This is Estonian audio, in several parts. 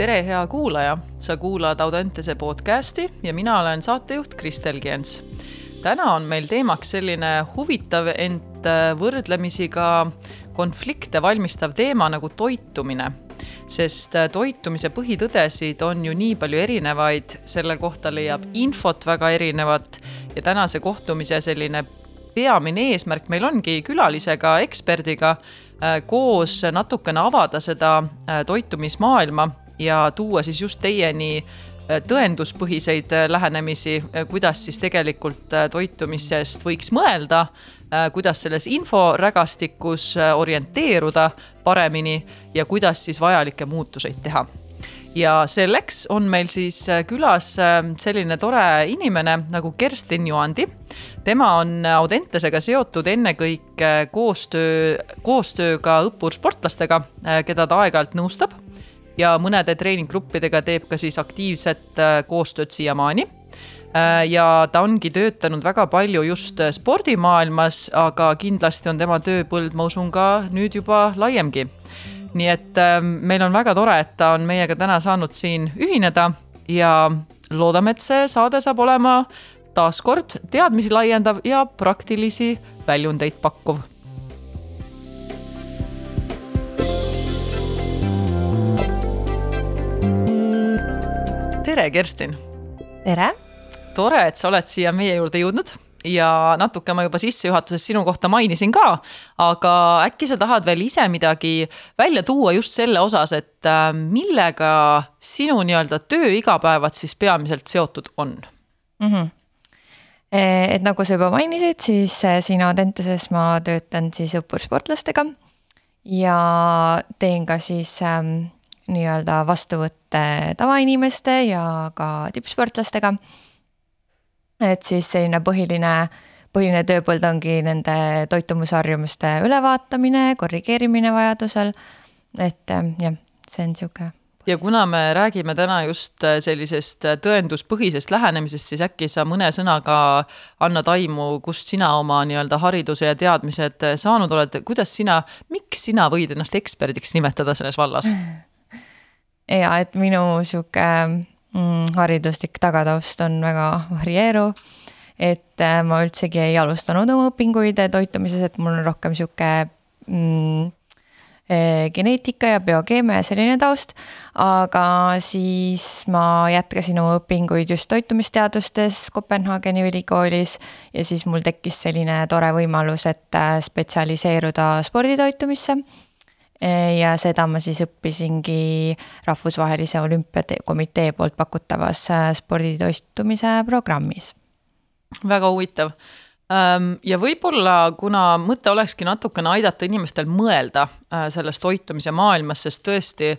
tere, hea kuulaja, sa kuulad Audentese podcasti ja mina olen saatejuht Kristel Gens. täna on meil teemaks selline huvitav, ent äh, võrdlemisi ka konflikte valmistav teema nagu toitumine. Sest äh, toitumise põhitõdesid on ju nii palju erinevaid, selle kohta leiab infot väga erinevat ja tänase kohtumise selline peamine eesmärk meil ongi külalisega, eksperdiga äh, koos natukene avada seda toitumismaailma ja tuua siis just teieni äh, tõenduspõhiseid äh, lähenemisi, äh, kuidas siis tegelikult toitumisest võiks mõelda, kuidas selles inforägastikus orienteeruda paremini ja kuidas siis vajalikke muutuseid teha ja selleks on meil siis külas selline tore inimene nagu Kerstin Juandi. tema on Audentesega seotud ennekõike koostöö, koostööga õppursportlastega, keda ta aeg-ajalt nõustab ja mõnede treeninggruppidega teeb ka siis aktiivset äh, koostööd siiamaani äh, ja ta ongi töötanud väga palju just äh, spordimaailmas, aga kindlasti on tema tööpõld, ma usun, ka nüüd juba laiemgi. nii et ähm, meil on väga tore, et ta on meiega täna saanud siin ühineda ja loodame, et see saade saab olema taaskord teadmisi laiendav ja praktilisi väljundeid pakkuv tere, Kerstin. tere. tore, et sa oled siia meie juurde jõudnud ja natuke ma juba sissejuhatuses sinu kohta mainisin ka, aga äkki sa tahad veel ise midagi välja tuua just selle osas, et äh, millega sinu nii-öelda töö igapäevad siis peamiselt seotud on mm? -hmm. et nagu sa juba mainisid, siis äh, siin Audenteses ma töötan siis õppursportlastega ja teen ka siis ähm, nii-öelda vastuvõtte tavainimeste ja ka tippsportlastega. et siis selline põhiline, põhiline tööpõld ongi nende toitumusharjumuste ülevaatamine, korrigeerimine vajadusel. et jah, see on sihuke ja kuna me räägime täna just sellisest tõenduspõhisest lähenemisest, siis äkki sa mõne sõnaga annad aimu, kust sina oma nii-öelda hariduse ja teadmised saanud oled, kuidas sina, miks sina võid ennast eksperdiks nimetada selles vallas ja et minu sihuke mm, hariduslik tagataust on väga varieeruv. et äh, ma üldsegi ei alustanud oma õpinguid toitumises, et mul on rohkem sihuke mm, äh, geneetika ja biokeemia ja selline taust. aga siis ma jätkasin oma õpinguid just toitumisteadustes Kopenhaageni ülikoolis ja siis mul tekkis selline tore võimalus, et äh, spetsialiseeruda sporditoitumisse ja seda ma siis õppisingi Rahvusvahelise Olümpiakomitee poolt pakutavas äh, sporditoitumise programmis. väga huvitav ähm, ja võib-olla, kuna mõte olekski natukene aidata inimestel mõelda äh, selles toitumise maailmas, sest tõesti,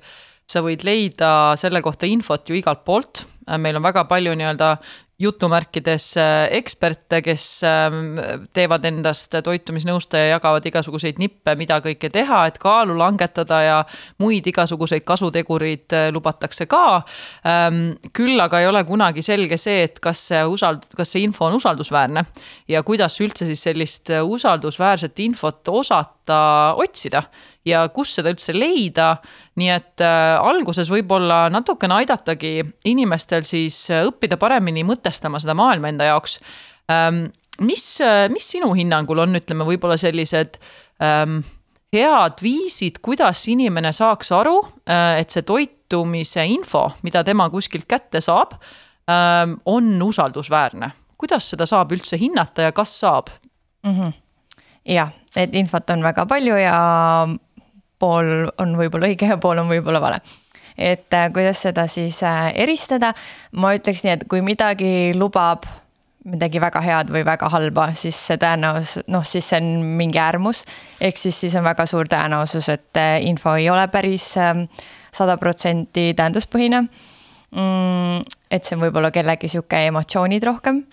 sa võid leida selle kohta infot ju igalt poolt. Äh, meil on väga palju nii-öelda jutumärkides äh, eksperte, kes ähm, teevad endast toitumisnõustaja, jagavad igasuguseid nippe, mida kõike teha, et kaalu langetada ja muid igasuguseid kasutegureid äh, lubatakse ka. Ähm, küll aga ei ole kunagi selge see, et kas see usald-, kas see info on usaldusväärne ja kuidas üldse siis sellist usaldusväärset infot osata otsida ja kus seda üldse leida. nii et äh, alguses võib-olla natukene aidatagi inimestel siis äh, õppida paremini mõtestama seda maailma enda jaoks ähm,. mis, äh, mis sinu hinnangul on, ütleme võib-olla sellised ähm, head viisid, kuidas inimene saaks aru, et see toitumise info, mida tema kuskilt kätte saab, ähm, on usaldusväärne. kuidas seda saab üldse hinnata ja kas saab mm? -hmm. jah, et infot on väga palju ja pool on võib-olla õige ja pool on võib-olla vale et äh, kuidas seda siis äh, eristada, ma ütleks nii, et kui midagi lubab midagi väga head või väga halba, siis see tõenäosus, noh, siis see on mingi äärmus. ehk siis, siis on väga suur tõenäosus, et äh, info ei ole päris ähm, sada protsenti tähenduspõhine. Mm, et see on võib-olla kellegi sihuke emotsioonid rohkem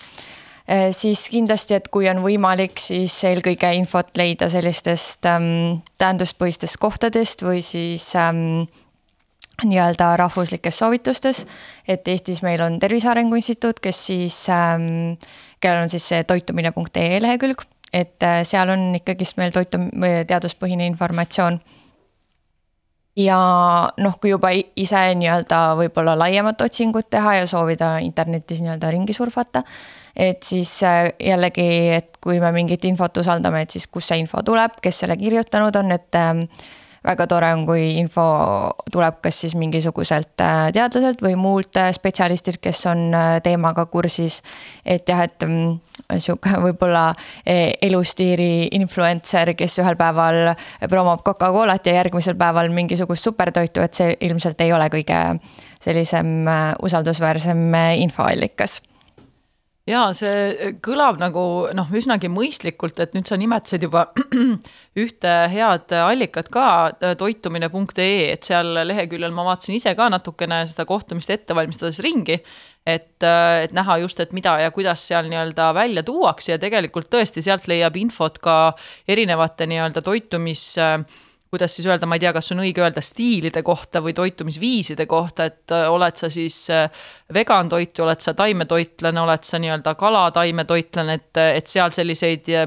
siis kindlasti, et kui on võimalik, siis eelkõige infot leida sellistest ähm, tähenduspõhistest kohtadest või siis ähm, nii-öelda rahvuslikes soovitustes. et Eestis meil on Tervise Arengu Instituut, kes siis ähm,, kellel on siis see toitumine.ee lehekülg, et äh, seal on ikkagist meil toitum-, teaduspõhine informatsioon ja noh, kui juba ise nii-öelda võib-olla laiemat otsingut teha ja soovida internetis nii-öelda ringi surfata, et siis äh, jällegi, et kui me mingit infot usaldame, et siis kust see info tuleb, kes selle kirjutanud on, et ähm, väga tore on, kui info tuleb kas siis mingisuguselt äh, teadlaselt või muult äh, spetsialistilt, kes on teemaga kursis. et jah, et mm, sihuke võib-olla elustiili influencer, kes ühel päeval promob Coca-Colat ja järgmisel päeval mingisugust supertoitu, et see ilmselt ei ole kõige sellisem usaldusväärsem infoallikas jaa, see kõlab nagu noh, üsnagi mõistlikult, et nüüd sa nimetasid juba ühte head allikat ka, toitumine.ee, et seal leheküljel ma vaatasin ise ka natukene seda kohtumist ette valmistades ringi, et, et näha just, et mida ja kuidas seal nii-öelda välja tuuakse ja tegelikult tõesti sealt leiab infot ka erinevate nii-öelda toitumis äh, kuidas siis öelda, ma ei tea, kas on õige öelda stiilide kohta või toitumisviiside kohta, et äh, oled sa siis äh, vegan toitu, oled sa taimetoitlane, oled sa nii-öelda kalataimetoitlane, et, et seal selliseid äh,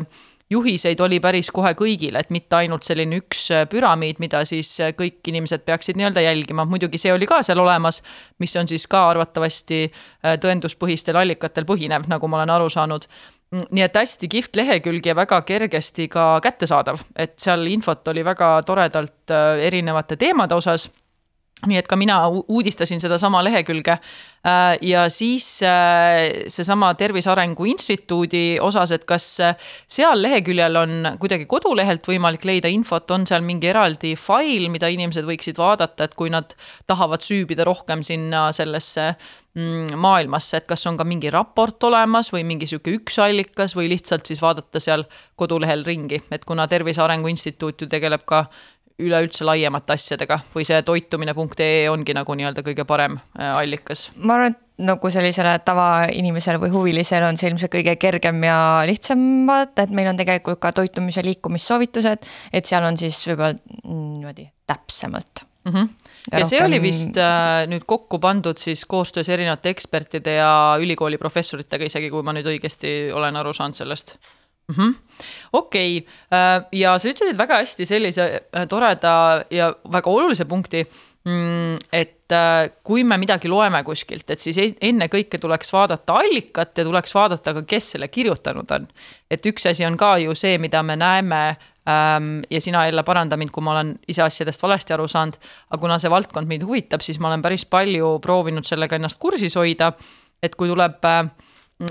juhiseid oli päris kohe kõigile, et mitte ainult selline üks püramiid, mida siis kõik inimesed peaksid nii-öelda jälgima, muidugi see oli ka seal olemas, mis on siis ka arvatavasti tõenduspõhistel allikatel põhinev, nagu ma olen aru saanud. Nii et hästi kihvt lehekülg ja väga kergesti ka kättesaadav, et seal infot oli väga toredalt äh, erinevate teemade osas nii et ka mina uudistasin sedasama lehekülge. Äh, ja siis äh, seesama Tervise Arengu Instituudi osas, et kas seal leheküljel on kuidagi kodulehelt võimalik leida infot, on seal mingi eraldi fail, mida inimesed võiksid vaadata, et kui nad tahavad süübida rohkem sinna sellesse mm, maailmasse, et kas on ka mingi raport olemas või mingi sihuke üks allikas või lihtsalt siis vaadata seal kodulehel ringi, et kuna Tervise Arengu Instituut ju tegeleb ka üleüldse laiemate asjadega või see toitumine.ee ongi nagu nii-öelda kõige parem äh, allikas? ma arvan, et nagu sellisele tavainimesele või huvilisele on see ilmselt kõige kergem ja lihtsam vaadata, et meil on tegelikult ka toitumis- ja liikumissoovitused, et seal on siis võib-olla niimoodi täpsemalt mm. -hmm. ja, ja see oli vist äh, nüüd kokku pandud siis koostöös erinevate ekspertide ja ülikooli professoritega isegi, kui ma nüüd õigesti olen aru saanud sellest mm -hmm.. okei okay., äh, ja sa ütlesid väga hästi sellise äh, toreda ja väga olulise punkti, mm, et äh, kui me midagi loeme kuskilt, et siis ennekõike tuleks vaadata allikat ja tuleks vaadata ka, kes selle kirjutanud on. et üks asi on ka ju see, mida me näeme ähm, ja sina jälle paranda mind, kui ma olen ise asjadest valesti aru saanud, aga kuna see valdkond mind huvitab, siis ma olen päris palju proovinud sellega ennast kursis hoida, et kui tuleb äh,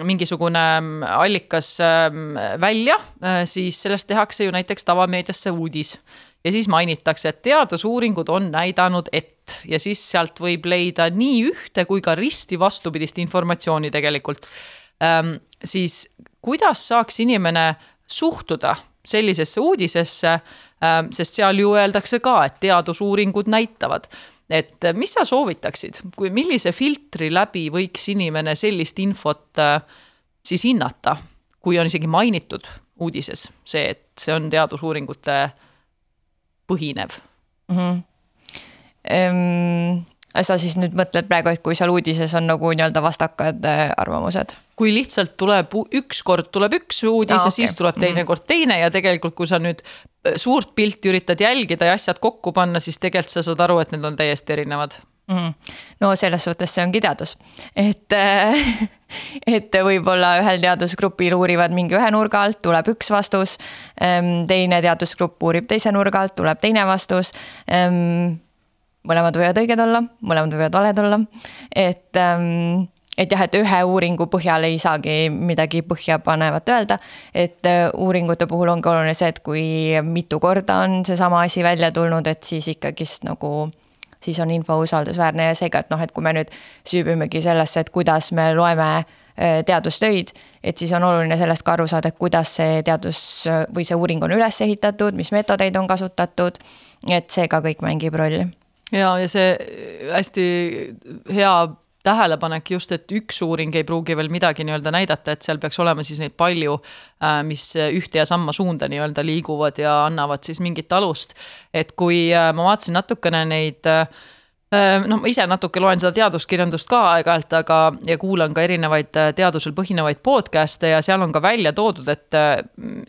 mingisugune mm, allikas mm, välja, äh, siis sellest tehakse ju näiteks tavameediasse uudis. ja siis mainitakse, et teadusuuringud on näidanud, et ja siis sealt võib leida nii ühte kui ka risti vastupidist informatsiooni tegelikult. Ähm, siis kuidas saaks inimene suhtuda sellisesse uudisesse, ähm, sest seal ju öeldakse ka, et teadusuuringud näitavad et äh, mis sa soovitaksid, kui, millise filtri läbi võiks inimene sellist infot äh, siis hinnata, kui on isegi mainitud uudises see, et see on teadusuuringute põhinev mm? -hmm. Um, sa siis nüüd mõtled praegu, et kui seal uudises on nagu nii-öelda vastakad äh, arvamused? kui lihtsalt tuleb üks kord tuleb üks uudis ah, ja okay. siis tuleb teine mm. kord teine ja tegelikult, kui sa nüüd äh, suurt pilti üritad jälgida ja asjad kokku panna, siis tegelikult sa saad aru, et need on täiesti erinevad mm.. no selles suhtes see ongi teadus, et äh, et võib-olla ühel teadusgrupil uurivad mingi ühe nurga alt, tuleb üks vastus. Ähm, teine teadusgrupp uurib teise nurga alt, tuleb teine vastus ähm, mõlemad võivad õiged olla, mõlemad võivad valed olla, et ähm, et jah, et ühe uuringu põhjal ei saagi midagi põhjapanevat öelda. et äh, uuringute puhul ongi oluline see, et kui mitu korda on seesama asi välja tulnud, et siis ikkagist nagu siis on info usaldusväärne ja seega, et noh, et kui me nüüd süübimegi sellesse, et kuidas me loeme äh, teadustöid, et siis on oluline sellest ka aru saada, et kuidas see teadus või see uuring on üles ehitatud, mis meetodeid on kasutatud. et see ka kõik mängib rolli. Ja, ja see hästi hea tähelepanek just, et üks uuring ei pruugi veel midagi nii-öelda näidata, et seal peaks olema siis neid palju, äh, mis ühte ja samma suunda nii-öelda liiguvad ja annavad siis mingit alust. et kui äh, ma vaatasin natukene neid äh, Äh, noh, ma ise natuke loen seda teaduskirjandust ka aeg-ajalt, aga, ja kuulan ka erinevaid äh, teadusel põhinevaid podcast'e ja seal on ka välja toodud, et äh,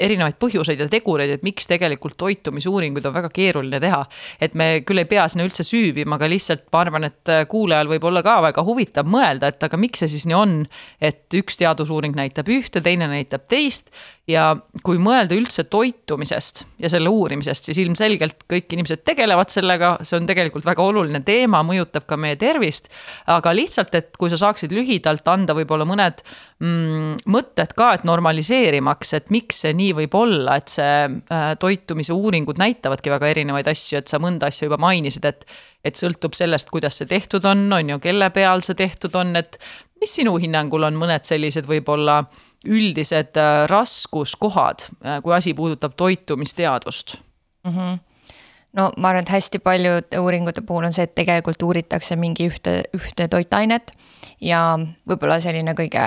erinevaid põhjuseid ja tegureid, et miks tegelikult toitumisuuringuid on väga keeruline teha. et me küll ei pea sinna üldse süüvima, aga lihtsalt ma arvan, et kuulajal võib olla ka väga huvitav mõelda, et aga miks see siis nii on, et üks teadusuuring näitab ühte, teine näitab teist ja kui mõelda üldse toitumisest ja selle uurimisest, siis ilmselgelt kõik inimesed tegelevad sellega, see on tegelikult väga oluline teema, mõjutab ka meie tervist. aga lihtsalt, et kui sa saaksid lühidalt anda võib-olla mõned mm, mõtted ka, et normaliseerimaks, et miks see nii võib olla, et see äh, toitumise uuringud näitavadki väga erinevaid asju, et sa mõnda asja juba mainisid, et et sõltub sellest, kuidas see tehtud on, on ju, kelle peal see tehtud on, et mis sinu hinnangul on mõned sellised võib-olla üldised äh, raskuskohad, äh, kui asi puudutab toitumisteadust mm? -hmm no ma arvan, et hästi paljude uuringute puhul on see, et tegelikult uuritakse mingi ühte, ühte toitainet ja võib-olla selline kõige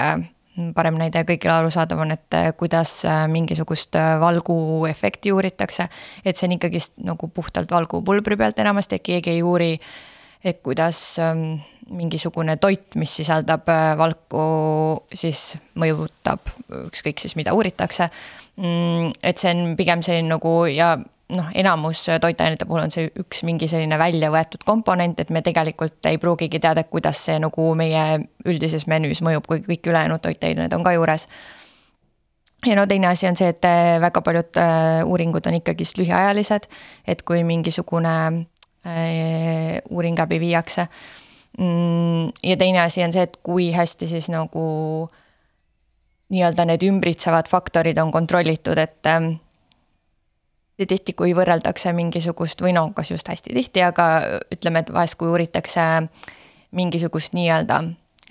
parem näide kõigile arusaadav on, et äh, kuidas mingisugust valguefekti uuritakse. et see on ikkagist nagu puhtalt valgupulbri pealt enamasti, et keegi ei uuri, et kuidas ähm, mingisugune toit, mis sisaldab valku, siis mõjutab ükskõik siis, mida uuritakse. Mm, et see on pigem selline nagu ja noh, enamus toitainete puhul on see üks mingi selline välja võetud komponent, et me tegelikult ei pruugigi teada, kuidas see nagu meie üldises menüüs mõjub, kui kõik ülejäänud toitained on ka juures. ja no teine asi on see, et äh, väga paljud äh, uuringud on ikkagist lühiajalised, et kui mingisugune uuring läbi viiakse Mm, ja teine asi on see, et kui hästi siis nagu nii-öelda need ümbritsevad faktorid on kontrollitud, et ja tihti, kui võrreldakse mingisugust või no kas just hästi tihti, aga ütleme, et vahest, kui uuritakse mingisugust nii-öelda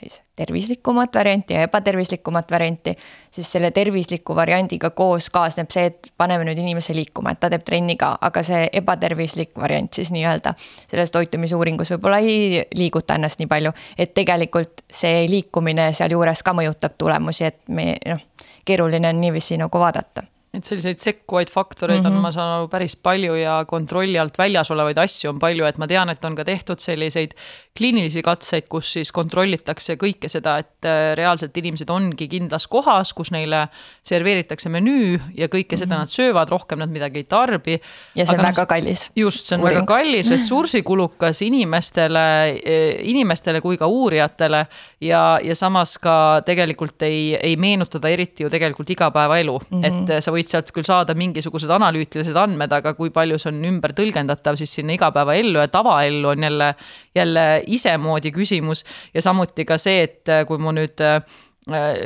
siis tervislikumat varianti ja ebatervislikumat varianti, siis selle tervisliku variandiga koos kaasneb see, et paneme nüüd inimese liikuma, et ta teeb trenni ka, aga see ebatervislik variant siis nii-öelda selles toitumisuuringus võib-olla ei liiguta ennast nii palju, et tegelikult see liikumine sealjuures ka mõjutab tulemusi, et me noh, keeruline on niiviisi nagu vaadata et selliseid sekkuvaid faktoreid mm -hmm. on, mhm. ma saan aru, päris palju ja kontrolli alt väljas olevaid asju on palju, et ma tean, et on ka tehtud selliseid kliinilisi katseid, kus siis kontrollitakse kõike seda, et äh, reaalselt inimesed ongi kindlas kohas, kus neile serveeritakse menüü ja kõike mm -hmm. seda mhm. nad söövad, rohkem nad midagi ei tarbi. ja see on Aga väga kallis. just, see on uuring. väga kallis, ressursikulukas inimestele, e, inimestele kui ka uurijatele ja, ja samas ka tegelikult ei, ei meenuta ta eriti ju tegelikult igapäevaelu mm, -hmm. et sa võid võid sealt küll saada mingisugused analüütilised andmed, aga kui palju see on ümber tõlgendatav siis sinna igapäevaellu ja tavaellu on jälle, jälle isemoodi küsimus. ja samuti ka see, et äh, kui mu nüüd äh,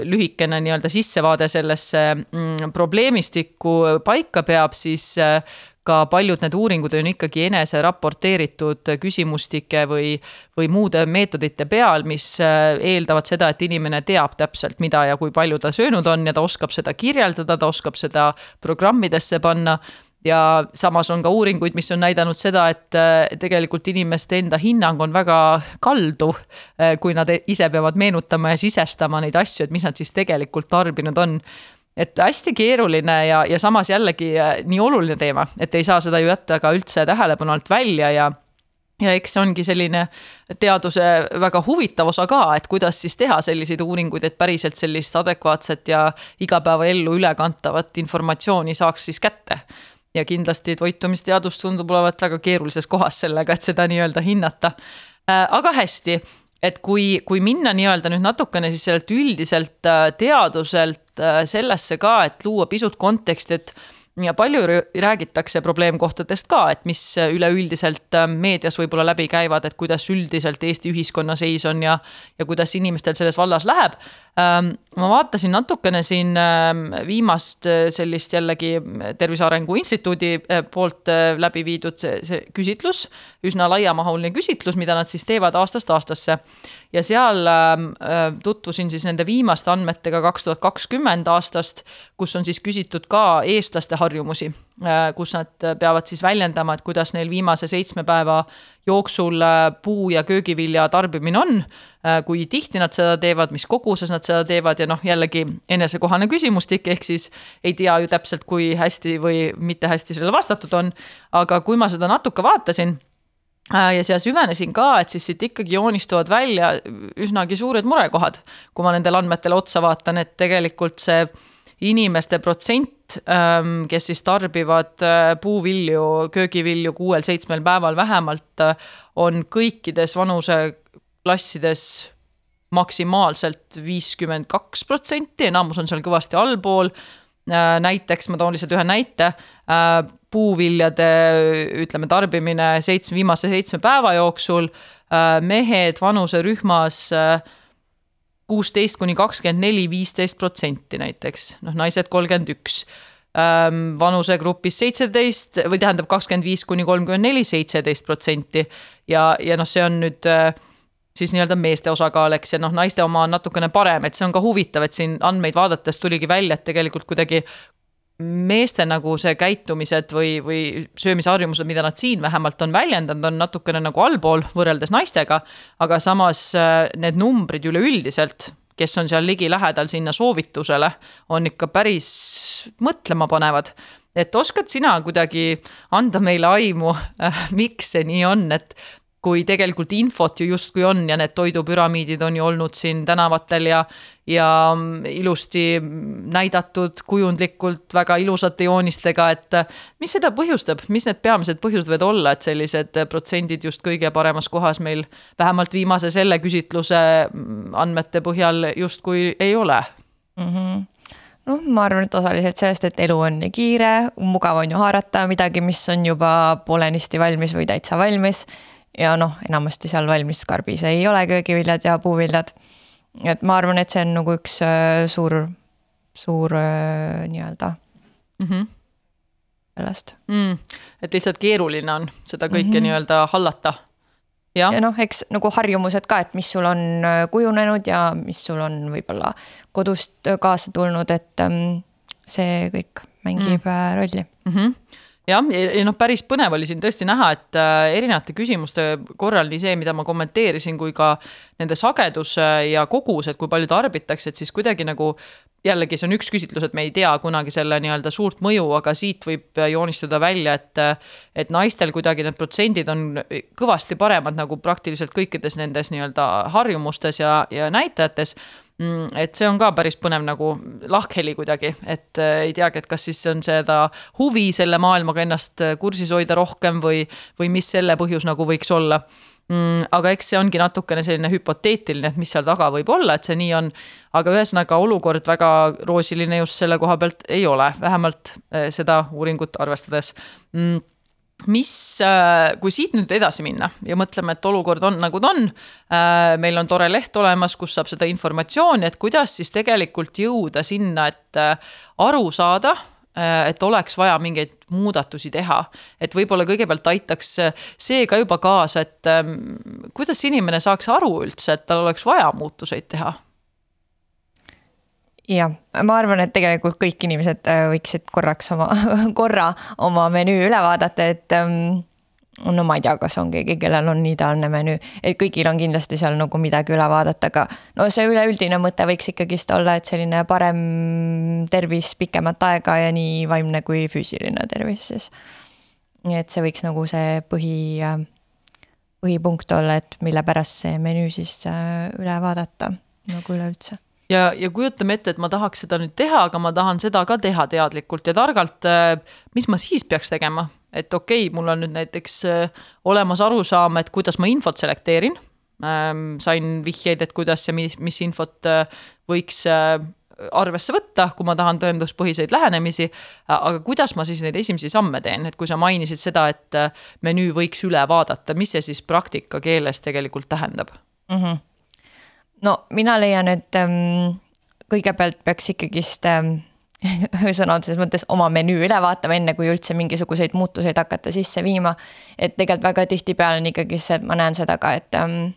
lühikene nii-öelda sissevaade sellesse mm, probleemistikku paika peab, siis äh, ka paljud need uuringud on ikkagi enese raporteeritud küsimustike või, või muude meetodite peal, mis äh, eeldavad seda, et inimene teab täpselt, mida ja kui palju ta söönud on ja ta oskab seda kirjeldada, ta oskab seda programmidesse panna. Ja samas on ka uuringuid, mis on näidanud seda, et äh, tegelikult inimeste enda hinnang on väga kaldu, äh, kui nad ise peavad meenutama ja sisestama neid asju, et mis nad siis tegelikult tarbinud on et hästi keeruline ja, ja samas jällegi äh, nii oluline teema, et ei saa seda ju jätta ka üldse tähelepanu alt välja ja ja eks see ongi selline teaduse väga huvitav osa ka, et kuidas siis teha selliseid uuringuid, et päriselt sellist adekvaatset ja igapäevaellu ülekantavat informatsiooni saaks siis kätte. ja kindlasti toitumisteadus tundub olevat väga keerulises kohas sellega, et seda nii-öelda hinnata. Äh, aga hästi et kui, kui minna nii-öelda nüüd natukene siis sellelt üldiselt äh, teaduselt sellesse ka, et luua pisut konteksti, et ja palju räägitakse probleemkohtadest ka, et mis üleüldiselt äh, meedias võib-olla läbi käivad, et kuidas üldiselt Eesti ühiskonna seis on ja, ja kuidas inimestel selles vallas läheb. Ähm, ma vaatasin natukene siin ähm, viimast äh, sellist jällegi Tervise Arengu Instituudi äh, poolt läbi viidud see, see küsitlus, üsna laiamahuline küsitlus, mida nad siis teevad aastast aastasse. Ja seal äh, tutvusin siis nende viimaste andmetega kaks tuhat kakskümmend aastast, kus on siis küsitud ka eestlaste harjumusi, kus nad peavad siis väljendama, et kuidas neil viimase seitsme päeva jooksul äh, puu- ja köögivilja tarbimine on, kui tihti nad seda teevad, mis koguses nad seda teevad ja noh, jällegi enesekohane küsimustik, ehk siis ei tea ju täpselt, kui hästi või mitte hästi sellele vastatud on. aga kui ma seda natuke vaatasin ja siia süvenesin ka, et siis siit ikkagi joonistuvad välja üsnagi suured murekohad, kui ma nendele andmetele otsa vaatan, et tegelikult see inimeste protsent, ähm, kes siis tarbivad äh, puuvilju, köögivilju kuuel-seitsmel päeval vähemalt, on kõikides vanuseklassides maksimaalselt viiskümmend kaks protsenti, enamus on seal kõvasti allpool. Äh, näiteks ma toon lihtsalt ühe näite, äh, puuviljade ütleme, tarbimine seitsme, viimase seitsme päeva jooksul, äh, mehed vanuserühmas kuusteist kuni kakskümmend neli, viisteist protsenti näiteks, noh, naised kolmkümmend üks. Vanusegrupis seitseteist või tähendab kakskümmend viis kuni kolmkümmend neli, seitseteist protsenti. Ja, ja noh, see on nüüd siis nii-öelda meeste osakaal, eks, ja noh, naiste oma on natukene parem, et see on ka huvitav, et siin andmeid vaadates tuligi välja, et tegelikult kuidagi meeste nagu see käitumised või, või söömisharjumused, mida nad siin vähemalt on väljendanud, on natukene nagu allpool võrreldes naistega. aga samas äh, need numbrid üleüldiselt, kes on seal ligilähedal sinna soovitusele, on ikka päris mõtlemapanevad et oskad sina kuidagi anda meile aimu, äh, miks see nii on, et kui tegelikult infot ju justkui on ja need toidupüramiidid on ju olnud siin tänavatel ja ja ilusti näidatud kujundlikult väga ilusate joonistega, et mis seda põhjustab, mis need peamised põhjused võivad olla, et sellised protsendid just kõige paremas kohas meil vähemalt viimase selle küsitluse andmete põhjal justkui ei ole? Mm? -hmm noh, ma arvan, et osaliselt sellest, et elu on nii kiire, mugav on ju haarata midagi, mis on juba poolenisti valmis või täitsa valmis ja noh, enamasti seal valmis karbis ei ole köögiviljad ja puuviljad. et ma arvan, et see on nagu üks äh, suur, suur äh, nii-öelda mm -hmm. sellest mm,. et lihtsalt keeruline on seda kõike mm -hmm. nii-öelda hallata. ja, ja noh, eks nagu harjumused ka, et mis sul on äh, kujunenud ja mis sul on võib-olla kodust kaasa tulnud, et ähm, see kõik mängib mm. rolli mm. -hmm jah, ja noh, päris põnev oli siin tõesti näha, et äh, erinevate küsimuste korral nii see, mida ma kommenteerisin, kui ka nende sagedus ja kogus, et kui palju tarbitakse, et siis kuidagi nagu jällegi see on üks küsitlus, et me ei tea kunagi selle nii-öelda suurt mõju, aga siit võib joonistuda välja, et et naistel kuidagi need protsendid on kõvasti paremad nagu praktiliselt kõikides nendes nii-öelda harjumustes ja, ja näitajates et see on ka päris põnev nagu lahkheli kuidagi, et äh, ei teagi, et kas siis on seda huvi selle maailmaga ennast äh, kursis hoida rohkem või, või mis selle põhjus nagu võiks olla mm,. aga eks see ongi natukene selline hüpoteetiline, et mis seal taga võib olla, et see nii on. aga ühesõnaga olukord väga roosiline just selle koha pealt ei ole, vähemalt äh, seda uuringut arvestades mm mis, äh, kui siit nüüd edasi minna ja mõtleme, et olukord on nagu ta on, äh, meil on tore leht olemas, kus saab seda informatsiooni, et kuidas siis tegelikult jõuda sinna, et äh, aru saada, et oleks vaja mingeid muudatusi teha. et võib-olla kõigepealt aitaks see ka juba kaasa, et ähm, kuidas inimene saaks aru üldse, et tal oleks vaja muutuseid teha jah, ma arvan, et tegelikult kõik inimesed äh, võiksid korraks oma, korra oma menüü üle vaadata, et ähm, no ma ei tea, kas on keegi, kellel on ideaalne menüü, et kõigil on kindlasti seal nagu midagi üle vaadata, aga no see üleüldine mõte võiks ikkagist olla, et selline parem tervis pikemat aega ja nii vaimne kui füüsiline tervis siis. nii et see võiks nagu see põhi, äh, põhipunkt olla, et mille pärast see menüü siis äh, üle vaadata nagu üleüldse ja, ja kujutame ette, et ma tahaks seda nüüd teha, aga ma tahan seda ka teha teadlikult ja targalt. Äh, mis ma siis peaks tegema, et okei okay,, mul on nüüd näiteks äh, olemas arusaam, et kuidas ma infot selekteerin. Ähm, sain vihjeid, et kuidas ja mis, mis infot äh, võiks arvesse võtta, kui ma tahan tõenduspõhiseid lähenemisi. aga kuidas ma siis neid esimesi samme teen, et kui sa mainisid seda, et menüü võiks üle vaadata, mis see siis praktika keeles tegelikult tähendab mm? -hmm no mina leian, et ähm, kõigepealt peaks ikkagist ähm, sõna otseses mõttes oma menüü üle vaatama, enne kui üldse mingisuguseid muutuseid hakata sisse viima. et tegelikult väga tihtipeale on ikkagi see, ma näen seda ka, et ähm,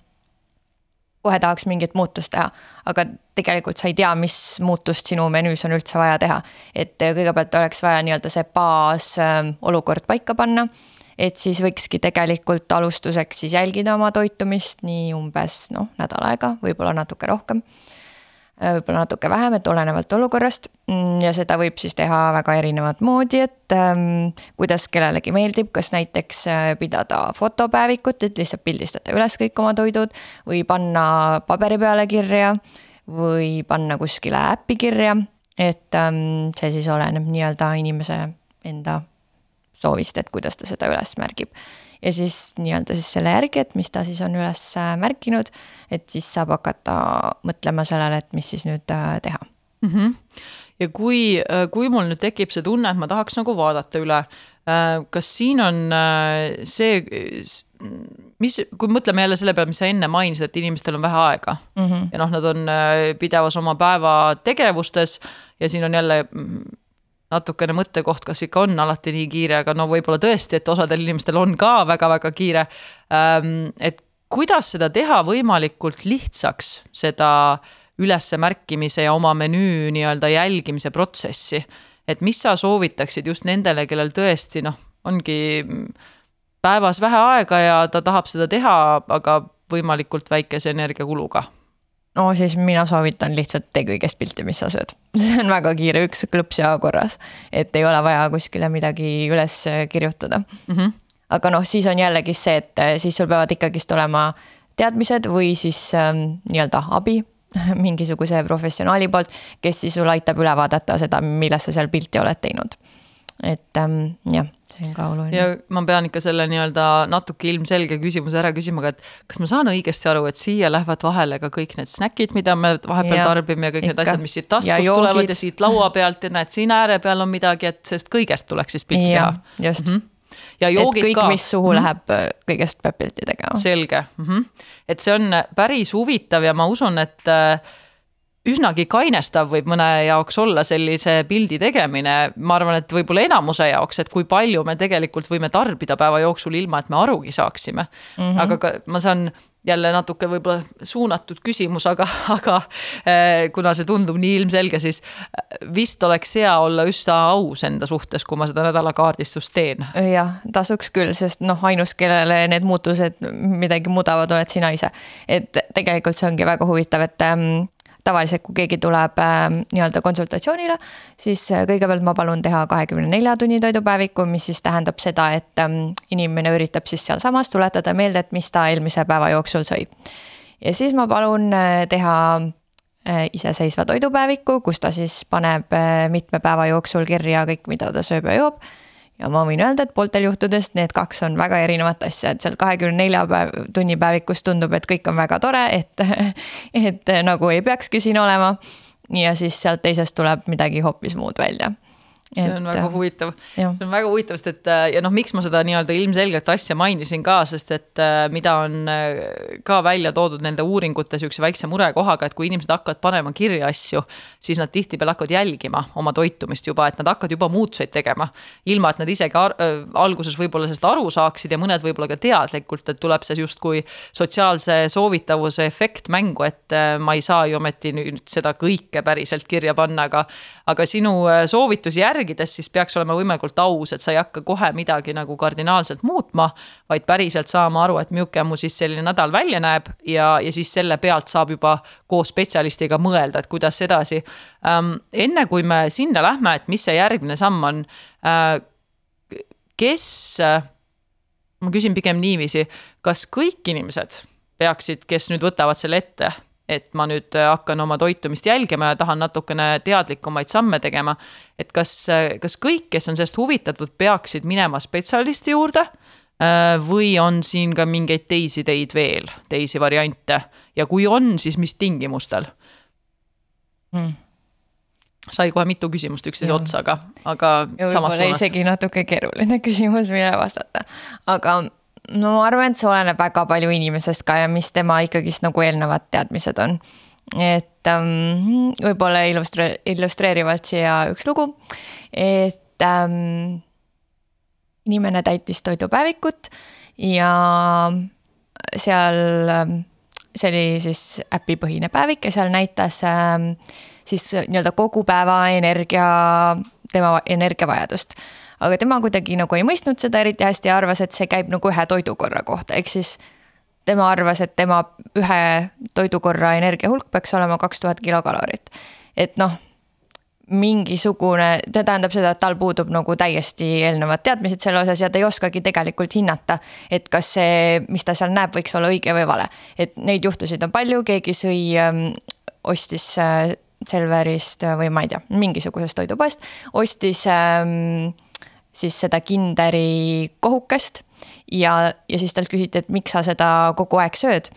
kohe tahaks mingit muutust teha, aga tegelikult sa ei tea, mis muutust sinu menüüs on üldse vaja teha. et kõigepealt oleks vaja nii-öelda see baasolukord ähm, paika panna et siis võikski tegelikult alustuseks siis jälgida oma toitumist nii umbes noh, nädal aega, võib-olla natuke rohkem. võib-olla natuke vähem, et olenevalt olukorrast. Mm, ja seda võib siis teha väga erinevat moodi, et ähm, kuidas kellelegi meeldib, kas näiteks äh, pidada fotopäevikut, et lihtsalt pildistada üles kõik oma toidud või panna paberi peale kirja või panna kuskile äppi kirja. et ähm, see siis oleneb nii-öelda inimese enda soovist, et kuidas ta seda üles märgib ja siis nii-öelda siis selle järgi, et mis ta siis on üles äh, märkinud, et siis saab hakata mõtlema sellele, et mis siis nüüd äh, teha mm. -hmm. ja kui, äh, kui mul nüüd tekib see tunne, et ma tahaks nagu vaadata üle, kas siin on see, mis, kui mõtleme jälle selle peale, mis sa enne mainisid, et inimestel on vähe aega mm -hmm. ja noh, nad on pidevas oma päevategevustes ja siin on jälle natukene mõttekoht, kas ikka on alati nii kiire, aga no võib-olla tõesti, et osadel inimestel on ka väga-väga kiire. Ähm, et kuidas seda teha võimalikult lihtsaks, seda ülesmärkimise ja oma menüü nii-öelda jälgimise protsessi. et mis sa soovitaksid just nendele, kellel tõesti noh, ongi päevas vähe aega ja ta tahab seda teha, aga võimalikult väikese energiakuluga no siis mina soovitan lihtsalt tee kõigest pilti, mis sa sööd. see on väga kiire, üks klõps ja korras. et ei ole vaja kuskile midagi üles kirjutada mm. -hmm. aga noh, siis on jällegi see, et eh, siis sul peavad ikkagist olema teadmised või siis ähm, nii-öelda abi mingisuguse professionaali poolt, kes siis sul aitab üle vaadata seda, millest sa seal pilti oled teinud. et ähm, jah see on ka oluline. ja ma pean ikka selle nii-öelda natuke ilmselge küsimuse ära küsima, aga et kas ma saan õigesti aru, et siia lähevad vahele ka kõik need snäkid, mida me vahepeal ja, tarbime ja kõik ikka. need asjad, mis siit taskust ja tulevad ja siit laua pealt ja näed, siin ääre peal on midagi, et sellest kõigest tuleks siis pilti teha. just mm. -hmm ja joogid kõik, ka. mis suhu mm -hmm. läheb, kõigest peab pilti tegema. selge mm, -hmm. et see on päris huvitav ja ma usun, et äh, üsnagi kainestav võib mõne jaoks olla sellise pildi tegemine, ma arvan, et võib-olla enamuse jaoks, et kui palju me tegelikult võime tarbida päeva jooksul, ilma et me arugi saaksime mm. -hmm. aga ka ma saan jälle natuke võib-olla suunatud küsimus, aga, aga eh, kuna see tundub nii ilmselge, siis eh, vist oleks hea olla üsna aus enda suhtes, kui ma seda nädalakaardistust teen. jah, tasuks küll, sest noh, ainus, kellele need muutused midagi mudavad, oled sina ise. et tegelikult see ongi väga huvitav, et ähm, tavaliselt, kui keegi tuleb äh, nii-öelda konsultatsioonile, siis äh, kõigepealt ma palun teha kahekümne nelja tunni toidupäeviku, mis siis tähendab seda, et ähm, inimene üritab siis sealsamas tuletada meelde, et mis ta eelmise päeva jooksul sõi. ja siis ma palun äh, teha äh, iseseisva toidupäeviku, kus ta siis paneb mitme päeva jooksul kirja kõik, mida ta sööb ja joob ja ma võin öelda, et pooltel juhtudest need kaks on väga erinevat asja, et sealt kahekümne nelja päev, tunni päevikust tundub, et kõik on väga tore, et, et nagu ei peakski siin olema. ja siis sealt teisest tuleb midagi hoopis muud välja see on et, väga äh, huvitav, see on väga huvitav, sest et äh, ja noh, miks ma seda nii-öelda ilmselget asja mainisin ka, sest et äh, mida on ka välja toodud nende uuringute sihukese väikse murekohaga, et kui inimesed hakkavad panema kirja asju, siis nad tihtipeale hakkavad jälgima oma toitumist juba, et nad hakkavad juba muutuseid tegema. ilma, et nad isegi alguses võib-olla sellest aru saaksid ja mõned võib-olla ka teadlikult, et tuleb see justkui sotsiaalse soovitavuse efekt mängu, et ma ei saa ju ometi nüüd seda kõike päriselt kirja panna, aga aga sinu äh, soovitusi järgides siis peaks olema võimalikult aus, et sa ei hakka kohe midagi nagu kardinaalselt muutma, vaid päriselt saama aru, et milline mu siis selline nädal välja näeb ja, ja siis selle pealt saab juba koos spetsialistiga mõelda, et kuidas edasi ähm,. enne kui me sinna lähme, et mis see järgmine samm on äh,, kes äh,, ma küsin pigem niiviisi, kas kõik inimesed peaksid, kes nüüd võtavad selle ette et ma nüüd äh, hakkan oma toitumist jälgima ja tahan natukene teadlikumaid samme tegema. et kas, äh, kas kõik, kes on sellest huvitatud, peaksid minema spetsialisti juurde äh, või on siin ka mingeid teisi teid veel, teisi variante ja kui on, siis mis tingimustel hmm.? sai kohe mitu küsimust üksteise otsa, aga, aga. võib-olla isegi natuke keeruline küsimus, millele vastata, aga no ma arvan, et see oleneb väga palju inimesest ka ja mis tema ikkagist nagu eelnevad teadmised on. et um, võib-olla illustre-, illustreerivalt siia üks lugu, et um, inimene täitis toidupäevikut ja seal um, see oli siis äpipõhine päevik ja seal näitas ähm, siis nii-öelda kogu päeva energia, tema energiavajadust aga tema kuidagi nagu ei mõistnud seda eriti hästi ja arvas, et see käib nagu ühe toidukorra kohta, ehk siis tema arvas, et tema ühe toidukorra energiahulk peaks olema kaks tuhat kilokalorit. et noh mingisugune, see tähendab seda, et tal puudub nagu täiesti eelnevad teadmised selle osas ja ta ei oskagi tegelikult hinnata. et kas see, mis ta seal näeb, võiks olla õige või vale. et neid juhtusid on palju, keegi sõi ähm,, ostis äh, Selverist või ma ei tea, mingisugusest toidupoest, ostis ähm, siis seda Kinderi kohukest ja, ja siis talt küsiti, et miks sa seda kogu aeg sööd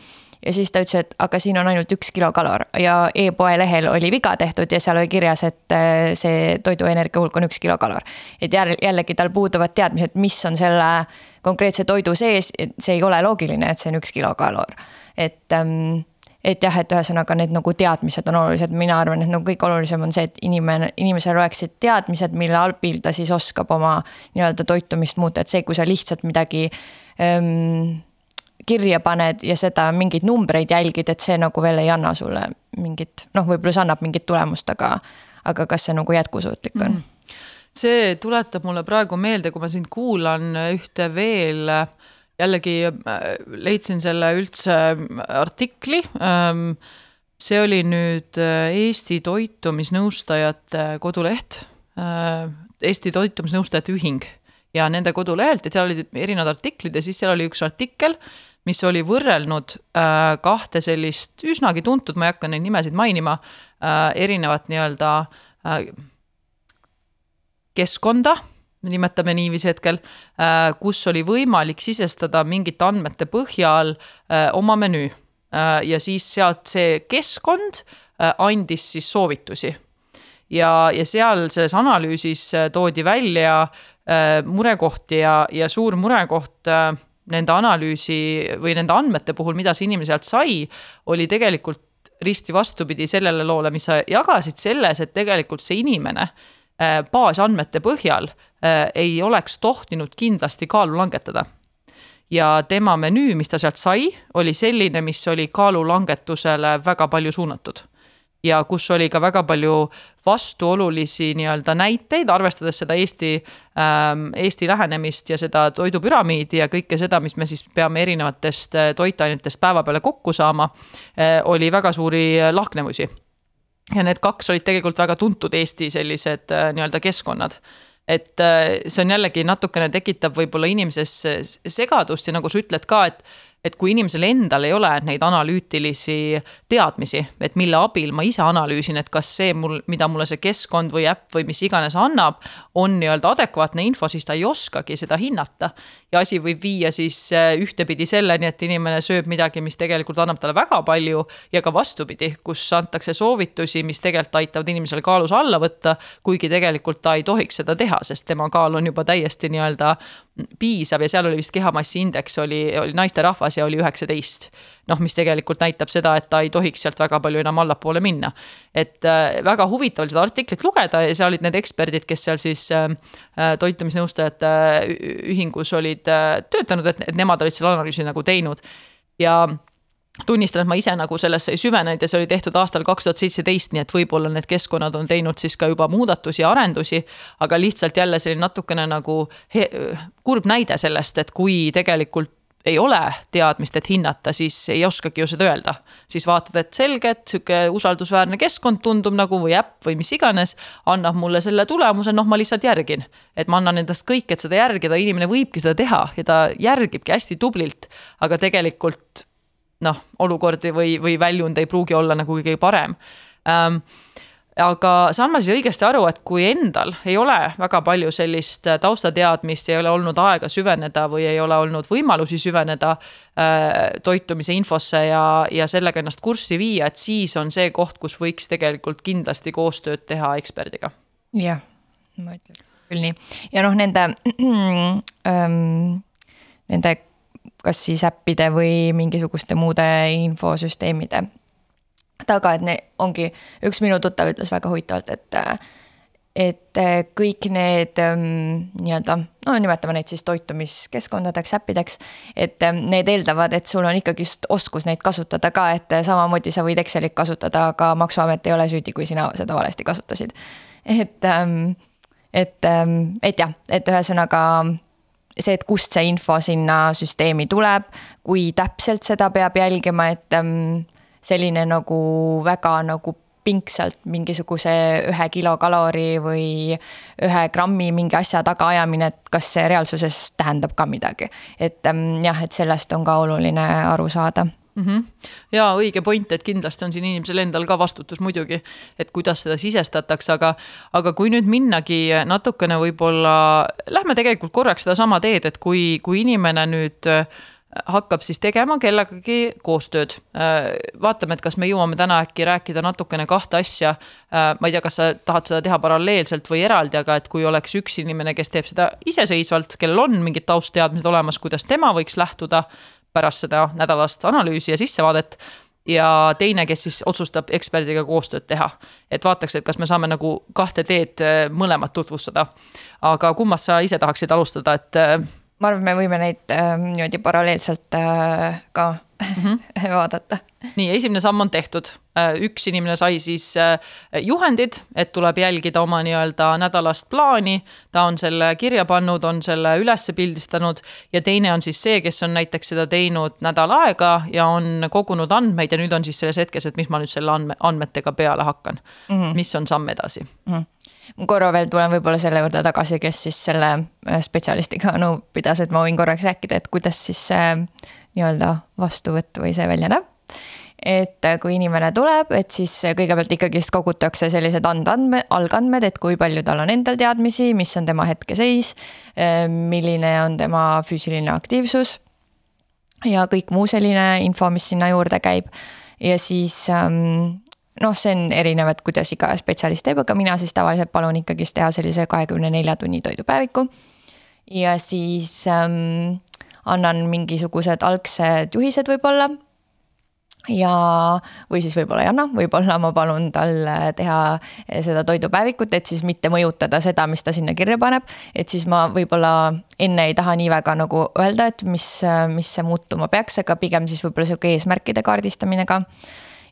ja siis ta ütles, et aga siin on ainult üks kilokalor ja e-poe lehel oli viga tehtud ja seal oli kirjas, et äh, see toiduenergia hulk on üks kilokalor. et jällegi tal puuduvad teadmised, mis on selle konkreetse toidu sees, et see ei ole loogiline, et see on üks kilokalor. et, ähm, et jah, et ühesõnaga need nagu teadmised on olulised, mina arvan, et nagu kõige olulisem on see, et inimene, inimesel oleksid teadmised, mille abil ta siis oskab oma nii-öelda toitumist muuta, et see, kui sa lihtsalt midagi ähm, kirja paned ja seda mingeid numbreid jälgid, et see nagu veel ei anna sulle mingit, noh, võib-olla see annab mingit tulemust, aga, aga kas see nagu jätkusuutlik on mm.? see tuletab mulle praegu meelde, kui ma sind kuulan, ühte veel jällegi äh, leidsin selle üldse artikli. Ähm, see oli nüüd äh, Eesti Toitumisnõustajate koduleht, äh, Eesti Toitumisnõustajate Ühing ja nende kodulehelt ja seal olid erinevad artiklid ja siis seal oli üks artikkel mis oli võrrelnud kahte sellist üsnagi tuntud, ma ei hakka neid nimesid mainima erinevat nii-öelda keskkonda, nimetame niiviisi hetkel äh,, kus oli võimalik sisestada mingite andmete põhjal äh, oma menüü äh, ja siis sealt see keskkond andis siis soovitusi. ja, ja seal selles analüüsis toodi välja murekohti ja, ja suur murekoht nende analüüsi või nende andmete puhul, mida see inimene sealt sai, oli tegelikult risti vastupidi sellele loole, mis sa jagasid selles, et tegelikult see inimene baasandmete põhjal ei oleks tohtinud kindlasti kaalu langetada. ja tema menüü, mis ta sealt sai, oli selline, mis oli kaalulangetusele väga palju suunatud ja kus oli ka väga palju vastuolulisi nii-öelda näiteid, arvestades seda Eesti ähm,, Eesti lähenemist ja seda toidupüramiidi ja kõike seda, mis me siis peame erinevatest äh, toitainetest päeva peale kokku saama äh,, oli väga suuri lahknevusi. ja need kaks olid tegelikult väga tuntud Eesti sellised äh, nii-öelda keskkonnad et äh, see on jällegi natukene tekitab võib-olla inimeses segadust ja nagu sa ütled ka, et et kui inimesel endal ei ole neid analüütilisi teadmisi, et mille abil ma ise analüüsin, et kas see mul, mida mulle see keskkond või äpp või mis iganes annab, on nii-öelda adekvaatne info, siis ta ei oskagi seda hinnata. ja asi võib viia siis äh, ühtepidi selleni, et inimene sööb midagi, mis tegelikult annab talle väga palju ja ka vastupidi, kus antakse soovitusi, mis tegelikult aitavad inimesel kaalus alla võtta, kuigi tegelikult ta ei tohiks seda teha, sest tema kaal on juba täiesti nii-öelda piisav ja seal oli vist kehamassi indeks oli, oli naisterahvas ja oli üheksateist. Noh, mis tegelikult näitab seda, et ta ei tohiks sealt väga palju enam allapoole minna. et äh, väga huvitav oli seda artiklit lugeda ja seal olid need eksperdid, kes seal siis äh, äh toitumisnõustajate ühingus olid töötanud, et, et nemad olid selle analüüsi nagu teinud ja tunnistan, et ma ise nagu sellesse ei süvenenud ja see oli tehtud aastal kaks tuhat seitseteist, nii et võib-olla need keskkonnad on teinud siis ka juba muudatusi ja arendusi. aga lihtsalt jälle selline natukene nagu kurb näide sellest, et kui tegelikult ei ole teadmist, et hinnata, siis ei oskagi ju seda öelda. siis vaatad, et selge, et sihuke usaldusväärne keskkond tundub nagu või äpp või mis iganes, annab mulle selle tulemuse, noh, ma lihtsalt järgin. et ma annan endast kõik, et seda järgida, inimene võibki seda teha ja ta järgibki hästi tublilt, aga tegelikult noh, olukordi või, või väljund ei pruugi olla nagu kõige parem ähm, aga saan ma siis õigesti aru, et kui endal ei ole väga palju sellist äh, taustateadmist ei ole olnud aega süveneda või ei ole olnud võimalusi süveneda äh, toitumise infosse ja, ja sellega ennast kurssi viia, et siis on see koht, kus võiks tegelikult kindlasti koostööd teha eksperdiga. jah, ma ütleks küll nii ja noh, nende ähm,, nende kas siis äppide või mingisuguste muude infosüsteemide taga, et ne ongi, üks minu tuttav ütles väga huvitavalt, et et kõik need ähm, nii-öelda, no nimetame neid siis toitumiskeskkondadeks, äppideks, et ähm, need eeldavad, et sul on ikkagist oskus neid kasutada ka, et samamoodi sa võid Excelit kasutada, aga maksuamet ei ole süüdi, kui sina seda valesti kasutasid. et, ähm, et, et jah, et ühesõnaga see, et kust see info sinna süsteemi tuleb, kui täpselt seda peab jälgima, et selline nagu väga nagu pingsalt mingisuguse ühe kilokalori või ühe grammi mingi asja tagaajamine, et kas see reaalsuses tähendab ka midagi. et ähm, jah, et sellest on ka oluline aru saada mm. -hmm. ja õige point, et kindlasti on siin inimesel endal ka vastutus muidugi, et kuidas seda sisestatakse, aga, aga kui nüüd minnagi natukene võib-olla, lähme tegelikult korraks sedasama teed, et kui, kui inimene nüüd hakkab siis tegema kellegagi koostööd. vaatame, et kas me jõuame täna äkki rääkida natukene kahte asja. ma ei tea, kas sa tahad seda teha paralleelselt või eraldi, aga et kui oleks üks inimene, kes teeb seda iseseisvalt, kellel on mingid taustteadmised olemas, kuidas tema võiks lähtuda pärast seda nädalast analüüsi ja sissevaadet ja teine, kes siis otsustab eksperdiga koostööd teha. et vaataks, et kas me saame nagu kahte teed äh, mõlemat tutvustada. aga kummast sa ise tahaksid alustada, et? Ma arvan, me võime neid äh, niimoodi paralleelselt äh, ka mm -hmm. vaadata. nii, esimene samm on tehtud, äh, üks inimene sai siis äh, juhendid, et tuleb jälgida oma nii-öelda nädalast plaani. ta on selle kirja pannud, on selle üles pildistanud ja teine on siis see, kes on näiteks seda teinud nädal aega ja on kogunud andmeid ja nüüd on siis selles hetkes, et mis ma nüüd selle andme, andmetega peale hakkan mm. -hmm. mis on samm edasi mm. -hmm korra veel tulen võib-olla selle juurde tagasi, kes siis selle äh, spetsialistiga nõu pidas, et ma võin korraks rääkida, et kuidas siis see nii-öelda vastuvõtt või see välja näeb. et äh, kui inimene tuleb, et siis kõigepealt ikkagist kogutakse sellised andandme, algandmed, et kui palju tal on endal teadmisi, mis on tema hetkeseis, äh, milline on tema füüsiline aktiivsus ja kõik muu selline info, mis sinna juurde käib. ja siis ähm, noh, see on erinev, et kuidas iga spetsialist teeb, aga mina siis tavaliselt palun ikkagist teha sellise kahekümne nelja tunni toidupäeviku. ja siis ähm, annan mingisugused algsed juhised võib-olla. ja, või siis võib-olla ei anna, võib-olla ma palun tal teha seda toidupäevikut, et siis mitte mõjutada seda, mis ta sinna kirja paneb. et siis ma võib-olla enne ei taha nii väga nagu öelda, et mis, mis see muutuma peaks, aga pigem siis võib-olla sihuke eesmärkide kaardistamine ka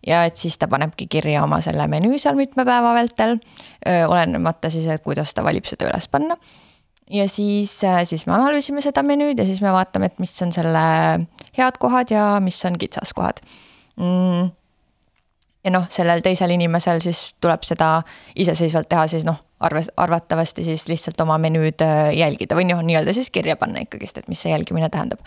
ja et siis ta panebki kirja oma selle menüü seal mitme päeva vältel, olenemata siis, et kuidas ta valib seda üles panna. ja siis, siis me analüüsime seda menüüd ja siis me vaatame, et mis on selle head kohad ja mis on kitsaskohad mm. Ja noh, sellel teisel inimesel siis tuleb seda iseseisvalt teha, siis noh, arves, arvatavasti siis lihtsalt oma menüüd jälgida või noh, nii-öelda siis kirja panna ikkagist, et mis see jälgimine tähendab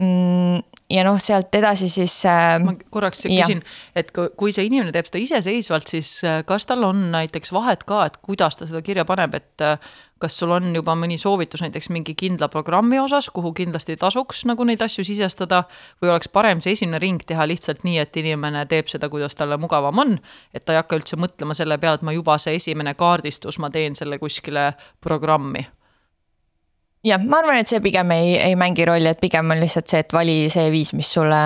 ja noh, sealt edasi siis äh,. ma korraks küsin, et kui see inimene teeb seda iseseisvalt, siis äh, kas tal on näiteks vahet ka, et kuidas ta seda kirja paneb, et äh, kas sul on juba mõni soovitus näiteks mingi kindla programmi osas, kuhu kindlasti tasuks nagu neid asju sisestada või oleks parem see esimene ring teha lihtsalt nii, et inimene teeb seda, kuidas talle mugavam on, et ta ei hakka üldse mõtlema selle peale, et ma juba see esimene kaardistus, ma teen selle kuskile programmi jah, ma arvan, et see pigem ei, ei mängi rolli, et pigem on lihtsalt see, et vali see viis, mis sulle,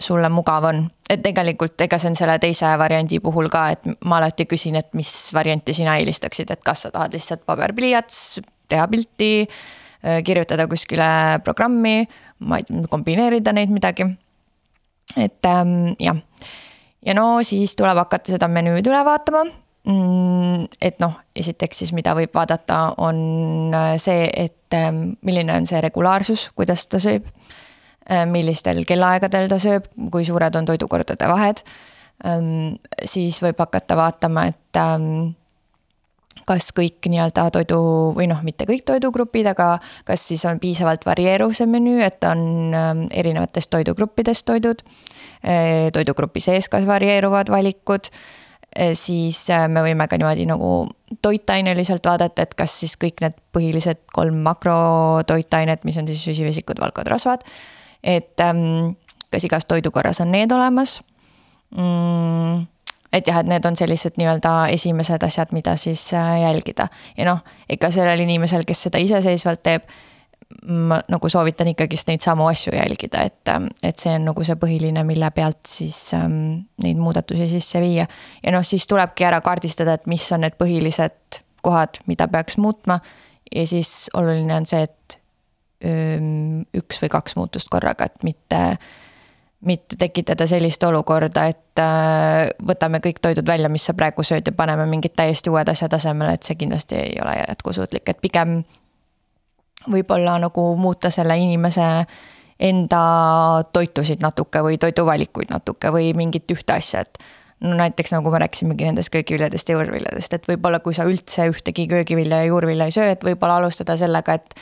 sulle mugav on. et tegelikult ega see on selle teise variandi puhul ka, et ma alati küsin, et mis varianti sina eelistaksid, et kas sa tahad lihtsalt paberpliiats, teha pilti, äh, kirjutada kuskile programmi, ma ei tea, kombineerida neid midagi. et ähm, jah, ja no siis tuleb hakata seda menüüd üle vaatama et noh, esiteks siis, mida võib vaadata, on äh, see, et ähm, milline on see regulaarsus, kuidas ta sööb. Äh, millistel kellaaegadel ta sööb, kui suured on toidukordade vahed. Ähm, siis võib hakata vaatama, et ähm, kas kõik nii-öelda toidu või noh, mitte kõik toidugrupid, aga kas siis on piisavalt varieeruv see menüü, et on erinevatest toidugruppidest toidud. Äh, toidugrupi sees ka varieeruvad valikud siis äh, me võime ka niimoodi nagu toitaineliselt vaadata, et kas siis kõik need põhilised kolm makrotoitainet, mis on siis süsivesikud, valkod, rasvad. et ähm, kas igas toidukorras on need olemas mm,? et jah, et need on sellised nii-öelda esimesed asjad, mida siis äh, jälgida ja noh, ega sellel inimesel, kes seda iseseisvalt teeb ma nagu soovitan ikkagist neid samu asju jälgida, et, ähm, et see on nagu see põhiline, mille pealt siis ähm, neid muudatusi sisse viia. ja noh, siis tulebki ära kaardistada, et mis on need põhilised kohad, mida peaks muutma. ja siis oluline on see, et öö, üks või kaks muutust korraga, et mitte mitte tekitada sellist olukorda, et äh, võtame kõik toidud välja, mis sa praegu sööd ja paneme mingid täiesti uued asjad asemele, et see kindlasti ei ole jätkusuutlik, et pigem võib-olla nagu muuta selle inimese enda toitusid natuke või toiduvalikuid natuke või mingit ühte asja, et no näiteks nagu me rääkisimegi nendest köögiviljadest ja juurviljadest, et võib-olla kui sa üldse ühtegi köögivilja ja juurvilja ei söö, et võib-olla alustada sellega, et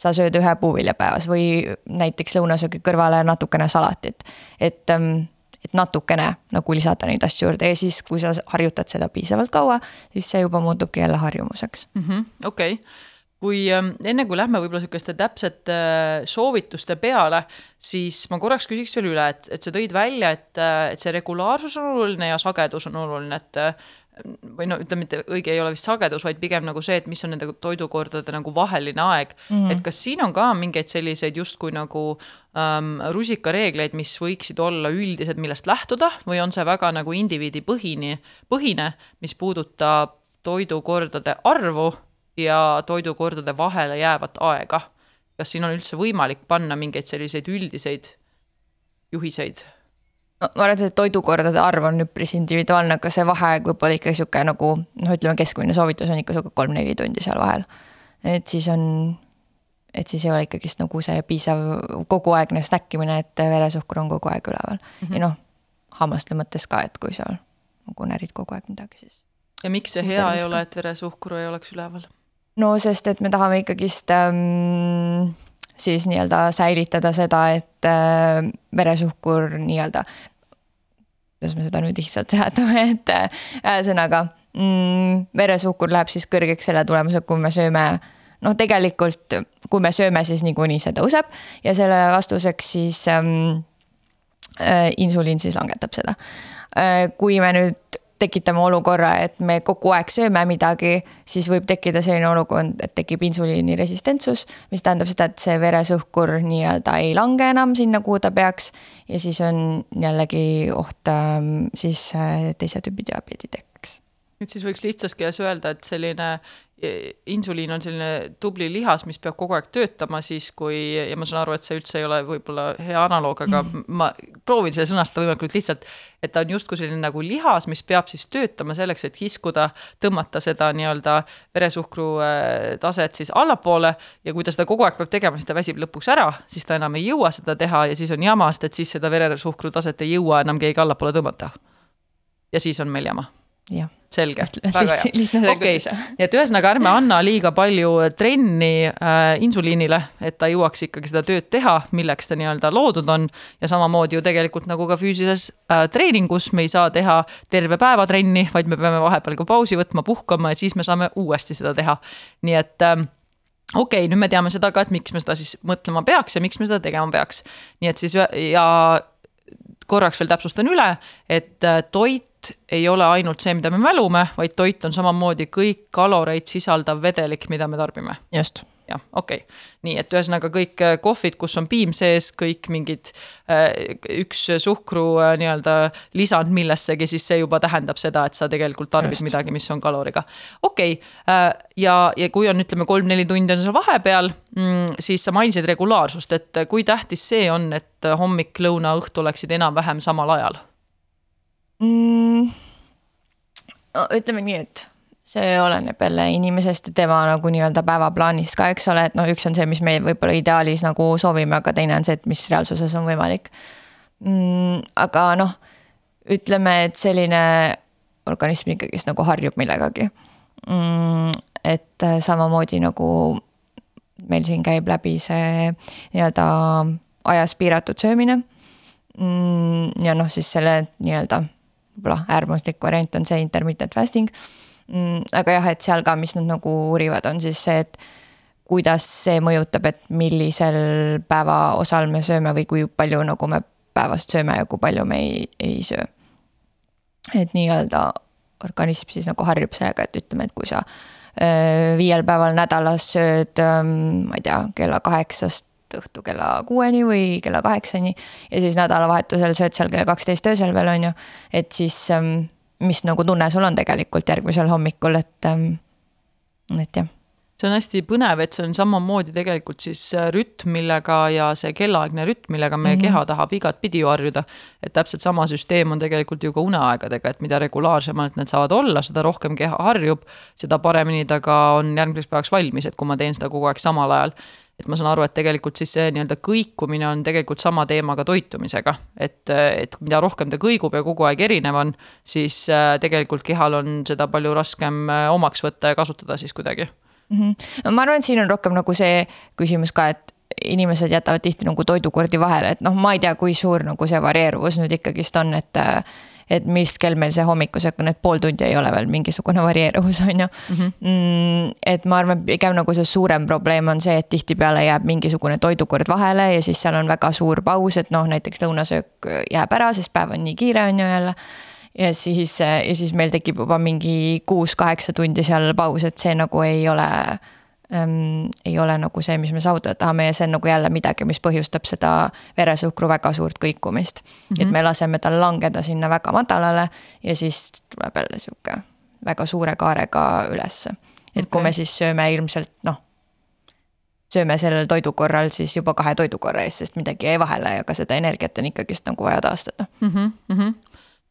sa sööd ühe puuvilja päevas või näiteks lõunasöögi kõrvale natukene salatit. et, ähm, et natukene nagu lisada neid asju juurde ja siis, kui sa harjutad seda piisavalt kaua, siis see juba muutubki jälle harjumuseks mm -hmm,. okei kui ähm, enne kui lähme võib-olla sihukeste täpsete äh, soovituste peale, siis ma korraks küsiks veel üle, et, et sa tõid välja, et, äh, et see regulaarsus on oluline ja sagedus on oluline, et äh, või no ütleme, mitte õige ei ole vist sagedus, vaid pigem nagu see, et mis on nende toidukordade nagu vaheline aeg mm. -hmm. et kas siin on ka mingeid selliseid justkui nagu ähm, rusikareegleid, mis võiksid olla üldised, millest lähtuda või on see väga nagu indiviidi põhini, põhine, mis puudutab toidukordade arvu ja toidukordade vahele jäävat aega. kas siin on üldse võimalik panna mingeid selliseid üldiseid juhiseid? ma arvan, et toidukordade arv on üpris individuaalne, aga see vaheaeg võib olla ikka sihuke nagu noh, ütleme keskmine soovitus on ikka sihuke kolm-neli tundi seal vahel. et siis on, et siis ei ole ikkagist nagu see piisav koguaegne snäkkimine, et veresuhkur on kogu aeg üleval mm. -hmm. ja noh, hammaste mõttes ka, et kui seal nagu närid kogu aeg midagi, siis. ja miks see hea ei ole, et veresuhkur ei oleks üleval? No sest, et me tahame ikkagist ähm, siis nii-öelda säilitada seda, et äh, veresuhkur nii-öelda, kuidas me seda nüüd lihtsalt seletame, et äh, ühesõnaga äh, mm, veresuhkur läheb siis kõrgeks selle tulemusel, kui me sööme noh, tegelikult kui me sööme, siis niikuinii see tõuseb ja selle vastuseks siis ähm, äh, insuliin siis langetab seda äh,. kui me nüüd tekitame olukorra, et me kogu aeg sööme midagi, siis võib tekkida selline olukord, et tekib insuliiniresistentsus, mis tähendab seda, et see veresuhkur nii-öelda ei lange enam sinna, kuhu ta peaks. ja siis on jällegi oht ähm, siis äh, teise tüübi diabeedi tekkeks. et siis võiks lihtsas keeles öelda, et selline insuliin on selline tubli lihas, mis peab kogu aeg töötama siis, kui, ja ma saan aru, et see üldse ei ole võib-olla hea analoog, aga mm. ma proovin selle sõnastada võimalikult lihtsalt, et ta on justkui selline nagu lihas, mis peab siis töötama selleks, et kiskuda, tõmmata seda nii-öelda veresuhkru äh, taset siis allapoole ja kui ta seda kogu aeg peab tegema, siis ta väsib lõpuks ära, siis ta enam ei jõua seda teha ja siis on jama, sest et siis seda veresuhkru taset ei jõua enam keegi allapoole tõmmata. ja siis on meil jama. Jah selge, väga hea. okei, et ühesõnaga ärme anna liiga palju trenni äh, insuliinile, et ta jõuaks ikkagi seda tööd teha, milleks ta nii-öelda loodud on. ja samamoodi ju tegelikult nagu ka füüsilises äh, treeningus me ei saa teha terve päeva trenni, vaid me peame vahepeal ka pausi võtma, puhkama ja siis me saame uuesti seda teha. nii et äh, okei okay,, nüüd me teame seda ka, et miks me seda siis mõtlema peaks ja miks me seda tegema peaks. nii et siis ja korraks veel täpsustan üle, et äh, toit ei ole ainult see, mida me mälume, vaid toit on samamoodi kõik kaloreid sisaldav vedelik, mida me tarbime. just jah, okei okay., nii et ühesõnaga kõik äh, kohvid, kus on piim sees, kõik mingid äh, üks suhkru nii-öelda lisand millessegi, siis see juba tähendab seda, et sa tegelikult tarbid Just. midagi, mis on kaloriga. okei okay., ja, ja kui on, ütleme, kolm-neli tundi on seal vahepeal, mm, siis sa mainisid regulaarsust, et kui tähtis see on, et hommik, lõuna, õhtu oleksid enam-vähem samal ajal mm,? no ütleme nii, et see oleneb jälle inimesest ja tema nagu nii-öelda päevaplaanist ka, eks ole, et noh, üks on see, mis me võib-olla ideaalis nagu soovime, aga teine on see, et mis reaalsuses on võimalik mm,. aga noh, ütleme, et selline organism ikkagist nagu harjub millegagi mm,. et samamoodi nagu meil siin käib läbi see nii-öelda ajas piiratud söömine mm,. ja noh, siis selle nii-öelda võib-olla äärmuslik variant on see intermittent fasting mm,. aga jah, et seal ka, mis nad nagu uurivad, on siis see, et kuidas see mõjutab, et millisel päevaosal me sööme või kui palju nagu me päevast sööme ja kui palju me ei, ei söö. et nii-öelda organism siis nagu harjub sellega, et ütleme, et kui sa viiel päeval nädalas sööd, ma ei tea, kella kaheksast õhtu kella kuueni või kella kaheksani. ja siis nädalavahetusel sööd seal kella kaksteist öösel veel, on ju. et siis, ähm, mis nagu tunne sul on tegelikult järgmisel hommikul, et, ähm, et jah see on hästi põnev, et see on samamoodi tegelikult siis äh, rütm, millega ja see kellaaegne rütm, millega meie mm -hmm. keha tahab igatpidi ju harjuda. et täpselt sama süsteem on tegelikult ju ka uneaegadega, et mida regulaarsemalt need saavad olla, seda rohkem keha harjub, seda paremini ta ka on järgmiseks päevaks valmis, et kui ma teen seda kogu aeg samal ajal et ma saan aru, et tegelikult siis see nii-öelda kõikumine on tegelikult sama teemaga toitumisega, et, et mida rohkem ta kõigub ja kogu aeg erinev on, siis äh, tegelikult kehal on seda palju raskem äh, omaks võtta ja kasutada siis kuidagi mm. -hmm. ma arvan, et siin on rohkem nagu see küsimus ka, et inimesed jätavad tihti nagu toidukordi vahele, et noh, ma ei tea, kui suur nagu see varieeruvus nüüd ikkagist on, et et mis kell meil see hommikusöök on, et pool tundi ei ole veel mingisugune varieeruvus, on ju mhm. mm. -hmm. et ma arvan, pigem nagu see suurem probleem on see, et tihtipeale jääb mingisugune toidukord vahele ja siis seal on väga suur paus, et noh, näiteks lõunasöök jääb ära, sest päev on nii kiire, on ju jälle ja siis, ja siis meil tekib juba mingi kuus-kaheksa tundi seal paus, et see nagu ei ole ähm,. ei ole nagu see, mis me saavutada tahame ja see on nagu jälle midagi, mis põhjustab seda veresuhkru väga suurt kõikumist mm. -hmm. et me laseme tal langeda sinna väga madalale ja siis tuleb jälle sihuke väga suure kaarega ülesse. et okay. kui me siis sööme ilmselt noh, sööme sellel toidukorral siis juba kahe toidukorra eest, sest midagi jäi vahele ja ka seda energiat on ikkagist nagu vaja taastada mm. -hmm, mm -hmm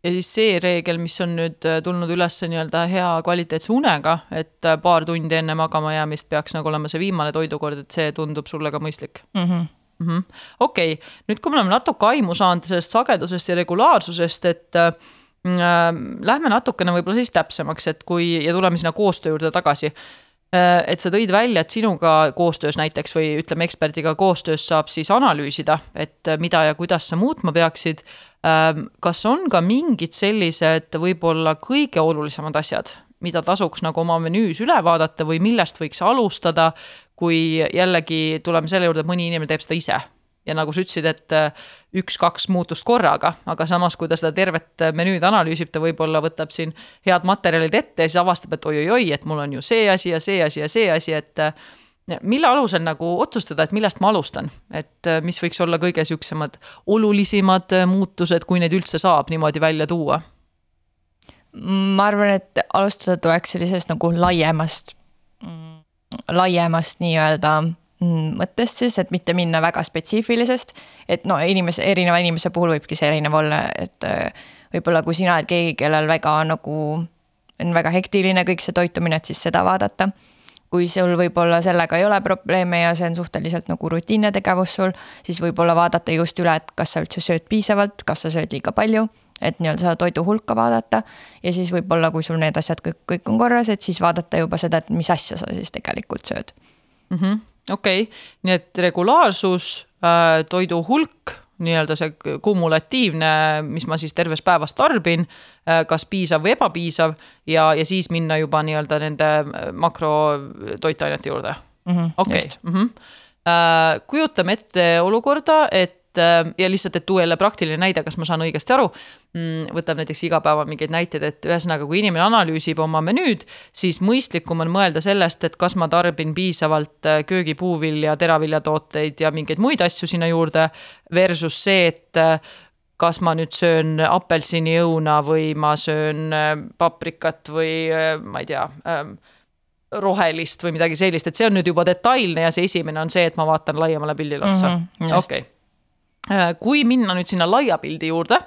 ja siis see reegel, mis on nüüd äh, tulnud üles nii-öelda hea kvaliteetse unega, et äh, paar tundi enne magama jäämist peaks nagu olema see viimane toidukord, et see tundub sulle ka mõistlik mm -hmm.? Mm -hmm. okei okay., nüüd kui me oleme natuke aimu saanud sellest sagedusest ja regulaarsusest, et äh, lähme natukene võib-olla siis täpsemaks, et kui ja tuleme sinna koostöö juurde tagasi äh, et sa tõid välja, et sinuga koostöös näiteks või ütleme, eksperdiga koostöös saab siis analüüsida, et mida ja kuidas sa muutma peaksid. Kas on ka mingid sellised võib-olla kõige olulisemad asjad, mida tasuks nagu oma menüüs üle vaadata või millest võiks alustada, kui jällegi tuleme selle juurde, et mõni inimene teeb seda ise? Ja nagu sa ütlesid, et äh, üks-kaks muutust korraga, aga samas, kui ta seda tervet menüüd analüüsib, ta võib-olla võtab siin head materjalid ette ja siis avastab, et oi-oi-oi, et mul on ju see asi ja see asi ja see asi, et äh, mille alusel nagu otsustada, et millest ma alustan, et äh, mis võiks olla kõige niisugused olulisemad äh, muutused, kui neid üldse saab niimoodi välja tuua? ma arvan, et alustada tuleks sellisest nagu laiemast, laiemast nii-öelda mm, mõttest siis, et mitte minna väga spetsiifilisest. et no inimese, erineva inimese puhul võibki see erinev olla, et äh, võib-olla kui sina oled keegi, kellel väga nagu on väga hektiline kõik see toitumine, et siis seda vaadata kui sul võib-olla sellega ei ole probleeme ja see on suhteliselt nagu rutiinne tegevus sul, siis võib-olla vaadata just üle, et kas sa üldse sööd piisavalt, kas sa sööd liiga palju, et nii-öelda seda toidu hulka vaadata. ja siis võib-olla, kui sul need asjad kõik, kõik on korras, et siis vaadata juba seda, et mis asja sa siis tegelikult sööd. -hmm.. okei. Nii et regulaarsus äh,, toidu hulk nii-öelda see kumulatiivne, mis ma siis terves päevas tarbin, äh, kas piisav või ebapiisav ja, ja siis minna juba nii-öelda nende äh, makrotoitainete juurde. Mhm, okei, mhm. äh, kujutame ette olukorda, et ja lihtsalt, et tuua jälle praktiline näide, kas ma saan õigesti aru, mm, võtab näiteks igapäeva mingeid näiteid, et ühesõnaga, kui inimene analüüsib oma menüüd, siis mõistlikum on mõelda sellest, et kas ma tarbin piisavalt äh, köögipuuvilja, teraviljatooteid ja mingeid muid asju sinna juurde, versus see, et äh, kas ma nüüd söön apelsiniõuna või ma söön paprikat või ma ei tea ähm, rohelist või midagi sellist, et see on nüüd juba detailne ja see esimene on see, et ma vaatan laiemale pildile otsa. Mm -hmm,. okei. okay Äh, kui minna nüüd sinna laia pildi juurde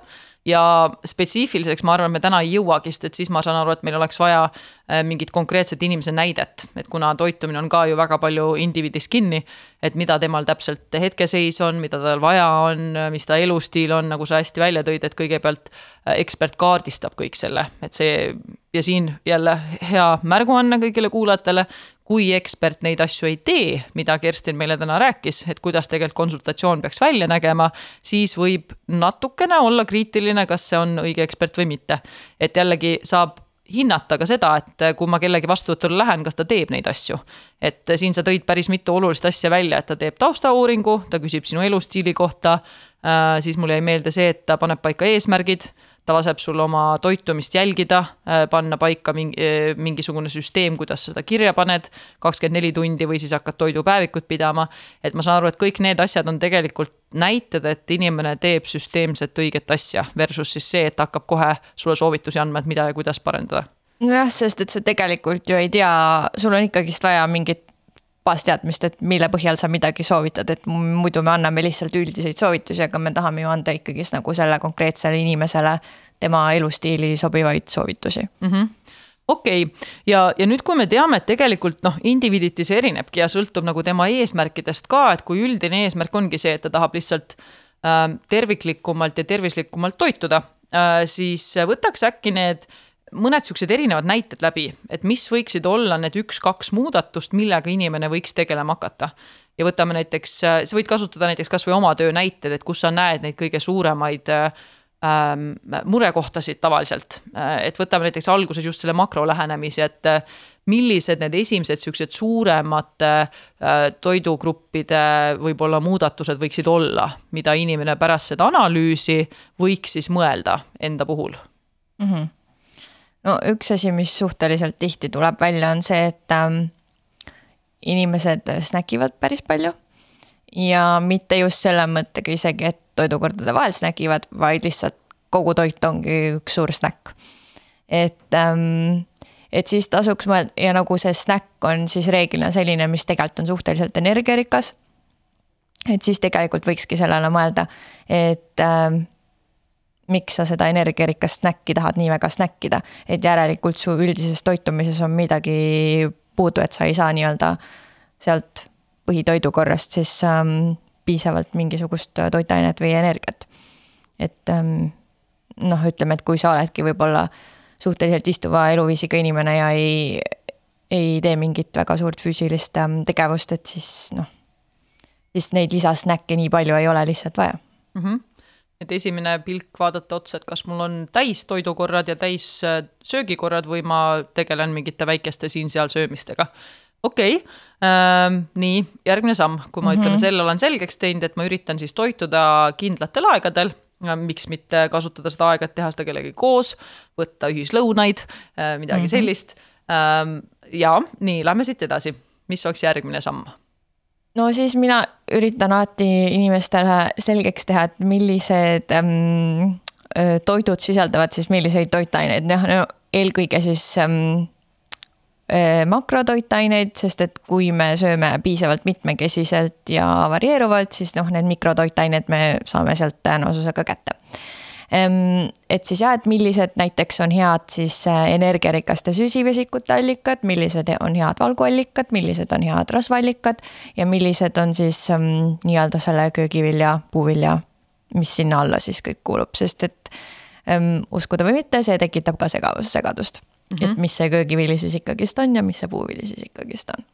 ja spetsiifiliseks ma arvan, me täna ei jõuagi, sest et siis ma saan aru, et meil oleks vaja äh, mingit konkreetset inimese näidet, et kuna toitumine on ka ju väga palju indiviidist kinni, et mida temal täpselt hetkeseis on, mida tal vaja on, mis ta elustiil on, nagu sa hästi välja tõid, et kõigepealt äh, ekspert kaardistab kõik selle, et see ja siin jälle hea märguanne kõigile kuulajatele, kui ekspert neid asju ei tee, mida Kerstin meile täna rääkis, et kuidas tegelikult konsultatsioon peaks välja nägema, siis võib natukene olla kriitiline, kas see on õige ekspert või mitte. et jällegi saab hinnata ka seda, et kui ma kellegi vastuvõtule lähen, kas ta teeb neid asju. et siin sa tõid päris mitu olulist asja välja, et ta teeb taustauuringu, ta küsib sinu elustiili kohta, äh, siis mul jäi meelde see, et ta paneb paika eesmärgid ta laseb sul oma toitumist jälgida, äh, panna paika mingi, äh, mingisugune süsteem, kuidas sa seda kirja paned, kakskümmend neli tundi või siis hakkad toidupäevikut pidama. et ma saan aru, et kõik need asjad on tegelikult näited, et inimene teeb süsteemset õiget asja, versus siis see, et hakkab kohe sulle soovitusi andma, et mida ja kuidas parendada nojah, sest et sa tegelikult ju ei tea, sul on ikkagist vaja mingit baasteadmist, et mille põhjal sa midagi soovitad, et muidu me anname lihtsalt üldiseid soovitusi, aga me tahame ju anda ikkagist nagu selle konkreetsele inimesele tema elustiili sobivaid soovitusi mm. -hmm okei okay., ja, ja nüüd, kui me teame, et tegelikult noh, indiviiditi see erinebki ja sõltub nagu tema eesmärkidest ka, et kui üldine eesmärk ongi see, et ta tahab lihtsalt äh, terviklikumalt ja tervislikumalt toituda äh,, siis võtaks äkki need mõned siuksed erinevad näited läbi, et mis võiksid olla need üks-kaks muudatust, millega inimene võiks tegelema hakata. ja võtame näiteks, sa võid kasutada näiteks kasvõi oma töö näited, et kus sa näed neid kõige suuremaid äh, ähm, murekohtasid tavaliselt. Äh, et võtame näiteks alguses just selle makrolähenemise, et äh, millised need esimesed siuksed suuremate äh, toidugruppide võib-olla muudatused võiksid olla, mida inimene pärast seda analüüsi võiks siis mõelda enda puhul mm? -hmm. No üks asi, mis suhteliselt tihti tuleb välja, on see, et ähm, inimesed snäkivad päris palju ja mitte just selle mõttega isegi, et toidukordade vahel snäkivad, vaid lihtsalt kogu toit ongi üks suur snäkk. et ähm,, et siis tasuks mõelda ja nagu see snäkk on siis reeglina selline, mis tegelikult on suhteliselt energiarikas. et siis tegelikult võikski sellele mõelda, et ähm, miks sa seda energiarikast snäkki tahad nii väga snäkkida, et järelikult su üldises toitumises on midagi puudu, et sa ei saa nii-öelda sealt põhitoidukorrast siis ähm, piisavalt mingisugust toitainet või energiat. et ähm, noh, ütleme, et kui sa oledki võib-olla suhteliselt istuva eluviisiga inimene ja ei, ei tee mingit väga suurt füüsilist ähm, tegevust, et siis noh, siis neid lisasnäkke nii palju ei ole lihtsalt vaja mm. -hmm et esimene pilk vaadata otsa, et kas mul on täis toidukorrad ja täis äh, söögikorrad või ma tegelen mingite väikeste siin-seal söömistega okei okay. ähm,, nii järgmine samm, kui ma mm -hmm. ütleme, selle olen selgeks teinud, et ma üritan siis toituda kindlatel aegadel miks mitte kasutada seda aega, et teha seda kellegagi koos, võtta ühislõunaid, äh, midagi mm -hmm. sellist. Ähm, ja nii, lähme siit edasi, mis oleks järgmine samm? No siis mina üritan alati inimestele selgeks teha, et millised ähm, toidud sisaldavad siis milliseid toitaineid, noh no eelkõige siis ähm, Äh, makrotoitaineid, sest et kui me sööme piisavalt mitmekesiselt ja varieeruvalt, siis noh, need mikrotoitained me saame sealt tõenäosusega kätte. Et siis jah, et millised näiteks on head siis äh, energiarikaste süsivesikute allikad, millised on head valguallikad, millised on head rasvaallikad ja millised on siis ähm, nii-öelda selle köögivilja, puuvilja, mis sinna alla siis kõik kuulub, sest et ähm, uskuda või mitte, see tekitab ka segavust, segadust mm, -hmm. et mis see köögivili siis ikkagist on ja mis see puuvili siis ikkagist on.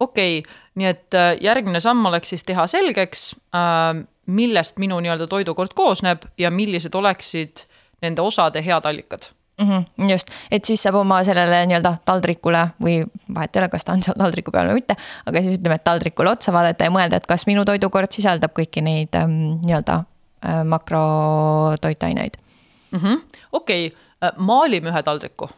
okei okay,, nii et äh, järgmine samm oleks siis teha selgeks, äh, millest minu nii-öelda toidukord koosneb ja millised oleksid nende osade head allikad mm. -hmm, just, et siis saab oma sellele nii-öelda taldrikule või vahet ei ole, kas ta on seal taldriku peal või mitte, aga siis ütleme, et taldrikule otsa vaadata ja mõelda, et kas minu toidukord sisaldab kõiki neid ähm, nii-öelda äh, makrotoitaineid mm -hmm.. okei okay., äh, maalime ühe taldriku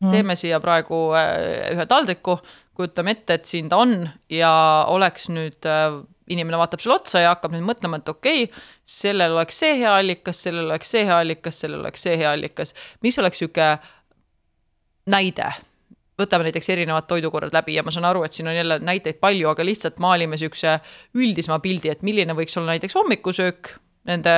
mm. teeme siia praegu äh, ühe taldriku, kujutame ette, et siin ta on ja oleks nüüd, äh, inimene vaatab sulle otsa ja hakkab nüüd mõtlema, et okei okay,, sellel oleks see hea allikas, sellel oleks see hea allikas, sellel oleks see hea allikas. mis oleks sihuke näide? võtame näiteks erinevad toidukorrad läbi ja ma saan aru, et siin on jälle näiteid palju, aga lihtsalt maalime sihukese üldisema pildi, et milline võiks olla näiteks hommikusöök nende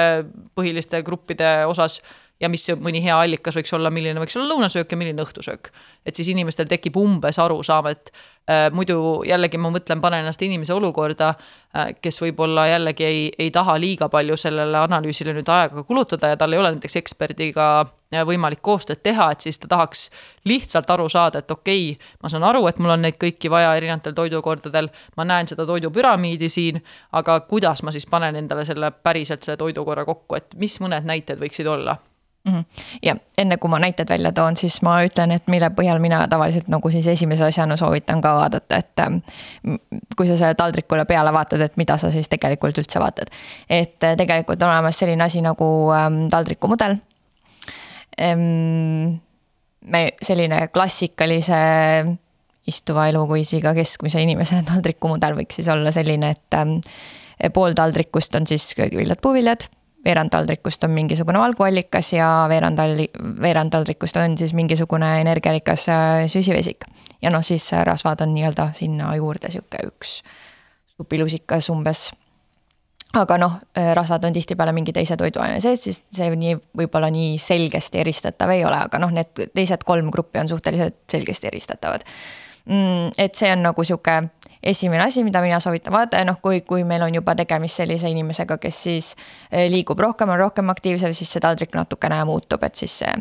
põhiliste gruppide osas ja mis mõni hea allikas võiks olla, milline võiks olla lõunasöök ja milline õhtusöök. et siis inimestel tekib umbes arusaam, et äh, muidu jällegi ma mõtlen, panen ennast inimese olukorda äh,, kes võib-olla jällegi ei, ei taha liiga palju sellele analüüsile nüüd aega kulutada ja tal ei ole näiteks eksperdiga äh, võimalik koostööd teha, et siis ta tahaks lihtsalt aru saada, et okei okay,, ma saan aru, et mul on neid kõiki vaja erinevatel toidukordadel, ma näen seda toidupüramiidi siin, aga kuidas ma siis panen endale selle päriselt selle toidukorra kokku, et mis mõned näited võiksid olla. Ja enne kui ma näited välja toon, siis ma ütlen, et mille põhjal mina tavaliselt nagu siis esimese asjana soovitan ka vaadata, et. Ähm, kui sa selle taldrikule peale vaatad, et mida sa siis tegelikult üldse vaatad. et äh, tegelikult on olemas selline asi nagu ähm, taldrikumudel ehm,. me selline klassikalise istuva eluviisiga keskmise inimese taldrikumudel võiks siis olla selline, et ähm, pool taldrikust on siis köögiviljad, puuviljad veerand taldrikust on mingisugune valguallikas ja veerand alli-, veerand taldrikust on siis mingisugune energiarikas äh, süsivesik. ja noh, siis rasvad on nii-öelda sinna juurde sihuke üks supilusikas umbes. aga noh, rasvad on tihtipeale mingi teise toiduaine sees, siis see nii võib-olla nii selgesti eristatav ei ole, aga noh, need teised kolm gruppi on suhteliselt selgesti eristatavad mm,. et see on nagu sihuke esimene asi, mida mina soovitan vaadata ja noh, kui, kui meil on juba tegemist sellise inimesega, kes siis eh, liigub rohkem, on rohkem aktiivsem, siis see taldrik natukene muutub, et siis see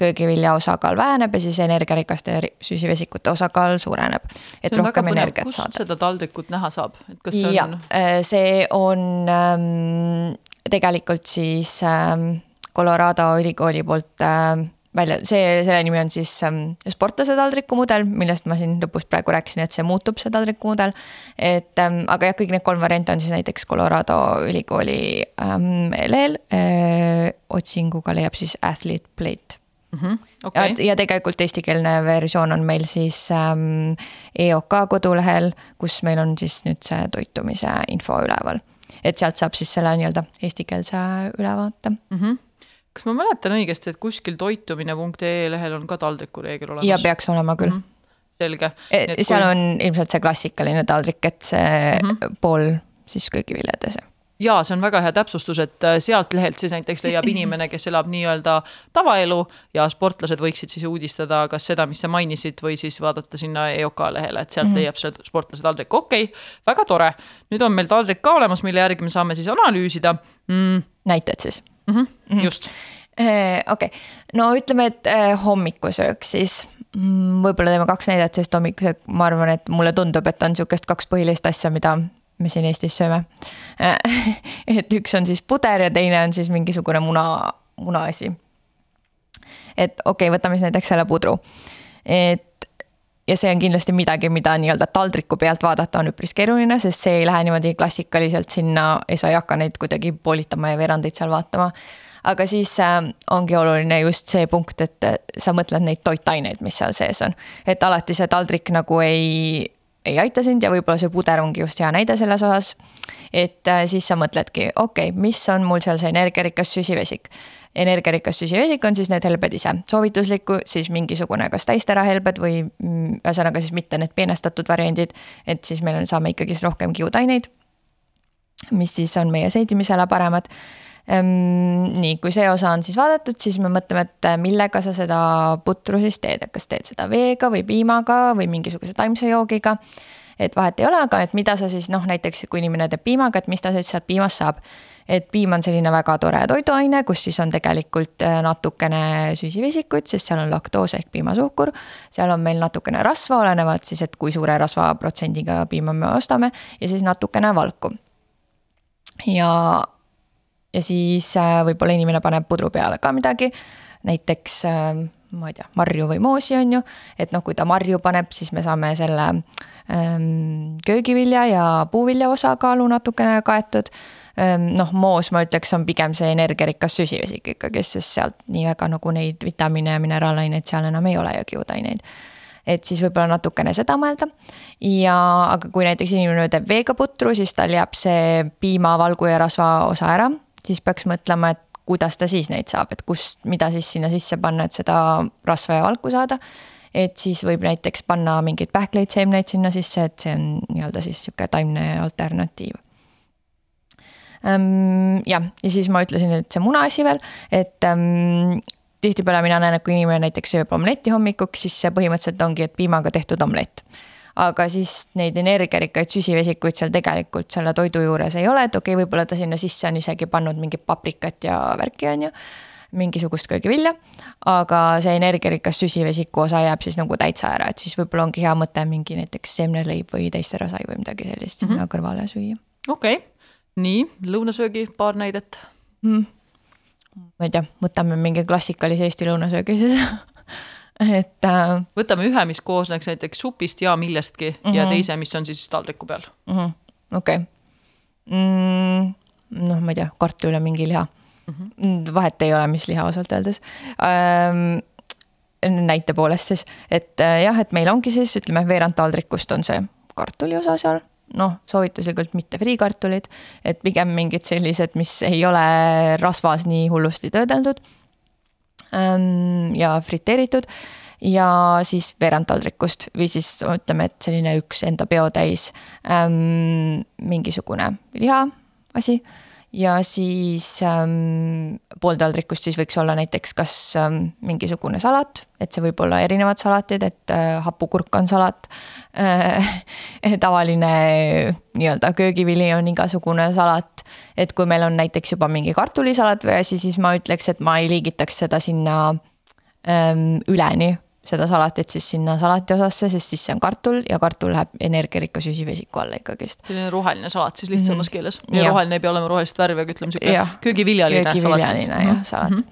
köögivilja osakaal väheneb ja siis energiarikaste süsivesikute osakaal suureneb. et rohkem energiat saada. kust seda taldrikut näha saab, et kas see on? Eh, see on ähm, tegelikult siis ähm, Colorado ülikooli poolt ähm, välja, see, selle nimi on siis ähm, sportlase taldrikumudel, millest ma siin lõpus praegu rääkisin, et see muutub, see taldrikumudel. et ähm, aga jah, kõik need kolm varianti on siis näiteks Colorado ülikooli ähm, lehel äh,. otsinguga leiab siis athlete plate mm. -hmm. Okay. ja, ja tegelikult eestikeelne versioon on meil siis ähm, EOK kodulehel, kus meil on siis nüüd see toitumise info üleval. et sealt saab siis selle nii-öelda eestikeelse ülevaate mm. -hmm kas ma mäletan õigesti, et kuskil toitumine.ee lehel on ka taldrikureegel olemas? ja peaks olema küll mm. -hmm. selge. E, seal kui... on ilmselt see klassikaline taldrik, et see mm -hmm. pool siis köögiviljades jaa, see on väga hea täpsustus, et äh, sealt lehelt siis näiteks leiab inimene, kes elab nii-öelda tavaelu ja sportlased võiksid siis uudistada kas seda, mis sa mainisid, või siis vaadata sinna EOK lehele, et sealt mm -hmm. leiab selle sportlase taldriku, okei okay,, väga tore. nüüd on meil taldrik ka olemas, mille järgi me saame siis analüüsida mm.. näited siis mm. -hmm, just äh, okei no ütleme, et äh, hommikusöök siis mm, võib-olla teeme kaks näidet, sest hommikusöök, ma arvan, et mulle tundub, et on sihukest kaks põhilist asja, mida me siin Eestis sööme et üks on siis puder ja teine on siis mingisugune muna, munaasi. et okei okay,, võtame siis näiteks selle pudru. et ja see on kindlasti midagi, mida nii-öelda taldriku pealt vaadata on üpris keeruline, sest see ei lähe niimoodi klassikaliselt sinna, sa ei hakka neid kuidagi poolitama ja veerandeid seal vaatama. aga siis äh, ongi oluline just see punkt, et äh, sa mõtled neid toitaineid, mis seal sees on. et alati see taldrik nagu ei, ei aita sind ja võib-olla see puder ongi just hea näide selles osas. et äh, siis sa mõtledki, okei okay,, mis on mul seal see energiarikas süsivesik energiarikas süsivesik on siis need helbed ise, soovituslikku siis mingisugune kas täisterahelbed või mm, ühesõnaga siis mitte need peenestatud variandid, et siis meil on, saame ikkagi rohkem kiudaineid, mis siis on meie seedimisele paremad. Ehm,. nii, kui see osa on siis vaadatud, siis me mõtleme, et millega sa seda putru siis teed, et kas teed seda veega või piimaga või mingisuguse taimse joogiga. et vahet ei ole, aga et mida sa siis noh, näiteks kui inimene teeb piimaga, et mis ta siis sealt piimast saab et piim on selline väga tore toiduaine, kus siis on tegelikult äh, natukene süsivesikut, sest seal on laktoos ehk piimasuhkur. seal on meil natukene rasva, olenevalt siis, et kui suure rasvaprotsendiga piima me ostame ja siis natukene valku. ja, ja siis äh, võib-olla inimene paneb pudru peale ka midagi, näiteks äh, ma ei tea, marju või moosi on ju, et noh, kui ta marju paneb, siis me saame selle ähm, köögivilja ja puuvilja osakaalu natukene kaetud noh, moos ma ütleks, on pigem see energiarikas süsivesik ikkagi, sest sealt nii väga nagu neid vitamiine ja mineraalaineid seal enam ei ole ja kiudaineid et siis võib-olla natukene seda mõelda. ja, aga kui näiteks inimene teeb veega putru, siis tal jääb see piima, valgu ja rasva osa ära, siis peaks mõtlema, et kuidas ta siis neid saab, et kust, mida siis sinna sisse panna, et seda rasva ja valku saada. et siis võib näiteks panna mingeid pähkleid, seemneid sinna sisse, et see on nii-öelda siis sihuke taimne alternatiiv. Jah, ja siis ma ütlesin, et see munaasi veel, et ähm, tihtipeale mina näen, et kui inimene näiteks sööb omletti hommikuks, siis see põhimõtteliselt ongi, et piimaga tehtud omlett. aga siis neid energiarikkaid süsivesikuid seal tegelikult selle toidu juures ei ole, et okei okay,, võib-olla ta sinna sisse on isegi pannud mingit paprikat ja värki, on ju mingisugust köögivilja, aga see energiarikas süsivesiku osa jääb siis nagu täitsa ära, et siis võib-olla ongi hea mõte mingi näiteks seemneleib või teistera-sai või midagi sellist mm -hmm. sinna kõrvale süüa. okei okay nii, lõunasöögi paar näidet mm.. ma ei tea, võtame mingi klassikalise Eesti lõunasöögi siis et äh.... võtame ühe, mis koosneks näiteks supist ja millestki mm -hmm. ja mhm. teise, mis on siis taldriku peal -hmm.. okei mm,. noh, ma ei tea, kartul ja mingi liha mm. -hmm. vahet ei ole, mis liha ausalt öeldes ähm, näite poolest siis, et äh, jah, et meil ongi siis ütleme, veerand taldrikust on see kartuli osa seal noh, soovituslikult mitte friikartulid, et pigem mingid sellised, mis ei ole rasvas nii hullusti töödeldud ähm, ja friteeritud ja siis veerand taldrikust või siis ütleme, et selline üks enda peotäis ähm, mingisugune liha asi ja siis ähm, pool taldrikust siis võiks olla näiteks kas ähm, mingisugune salat, et see võib olla erinevad salatid, et äh, hapukurk on salat äh,. tavaline nii-öelda köögivili on igasugune salat. et kui meil on näiteks juba mingi kartulisalat või asi, siis ma ütleks, et ma ei liigitaks seda sinna ähm, üleni seda salatit siis sinna salati osasse, sest siis see on kartul ja kartul läheb energiarikka süsivesiku alla ikkagist. selline roheline salat siis lihtsamas mm -hmm. keeles ja, ja roheline ei pea olema rohelist värvi, aga ütleme sihuke köögiviljaline salat siis. köögiviljaline jah, salat mm.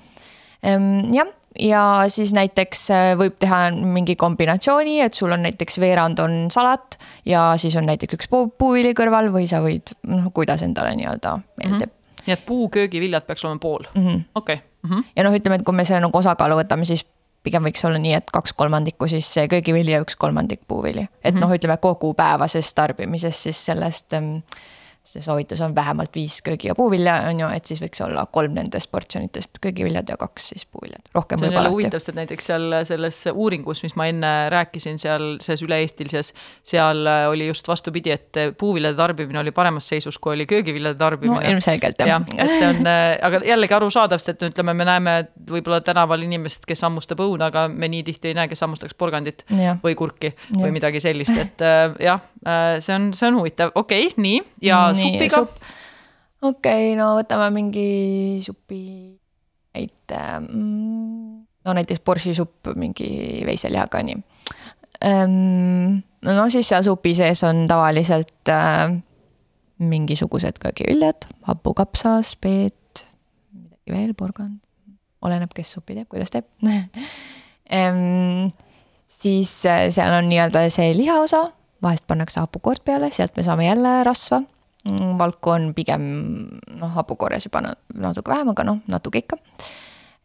-hmm. jah, ja siis näiteks äh, võib teha mingi kombinatsiooni, et sul on näiteks veerand on salat ja siis on näiteks üks puuvili kõrval või sa võid, noh, kuidas endale nii-öelda meeldib mm. -hmm. nii et puuköögiviljad peaks olema pool -hmm., okei. -hmm. ja noh, ütleme, et kui me selle nagu osakaalu võtame, siis pigem võiks olla nii, et kaks kolmandikku siis köögivili ja üks kolmandik puuvili. et mm -hmm. noh, ütleme kogu päevasest tarbimisest siis sellest ähm, see soovitus on vähemalt viis köögi- ja puuvilja, on ju, et siis võiks olla kolm nendest portsjonitest köögiviljad ja kaks siis puuviljad, rohkem on jälle huvitav, sest näiteks seal selles uuringus, mis ma enne rääkisin, seal selles üle-eestilises, seal oli just vastupidi, et puuviljade tarbimine oli paremas seisus, kui oli köögiviljade tarbimine. no ilmselgelt jah ja,. et see on, aga jällegi arusaadav, sest et ütleme, me näeme võib-olla tänaval inimest, kes hammustab õuna, aga me nii tihti ei näe, kes hammustaks porgandit ja. või kurki ja. või midagi sellist, et jah, see on, see on huvitav, okei okay,, nii ja nii, supiga sup.? okei okay,, no võtame mingi supi näite mm,. no näiteks borsisupp mingi veiselihaga, nii ähm,. no siis seal supi sees on tavaliselt äh, mingisugused köögiviljad, hapukapsas, peet, midagi veel, porgand, oleneb, kes supi teeb, kuidas teeb ähm, siis äh, seal on nii-öelda see lihaosa, vahest pannakse hapukoort peale, sealt me saame jälle rasva Mm, valku on pigem noh, hapukorjas juba natuke vähem, aga noh, natuke ikka.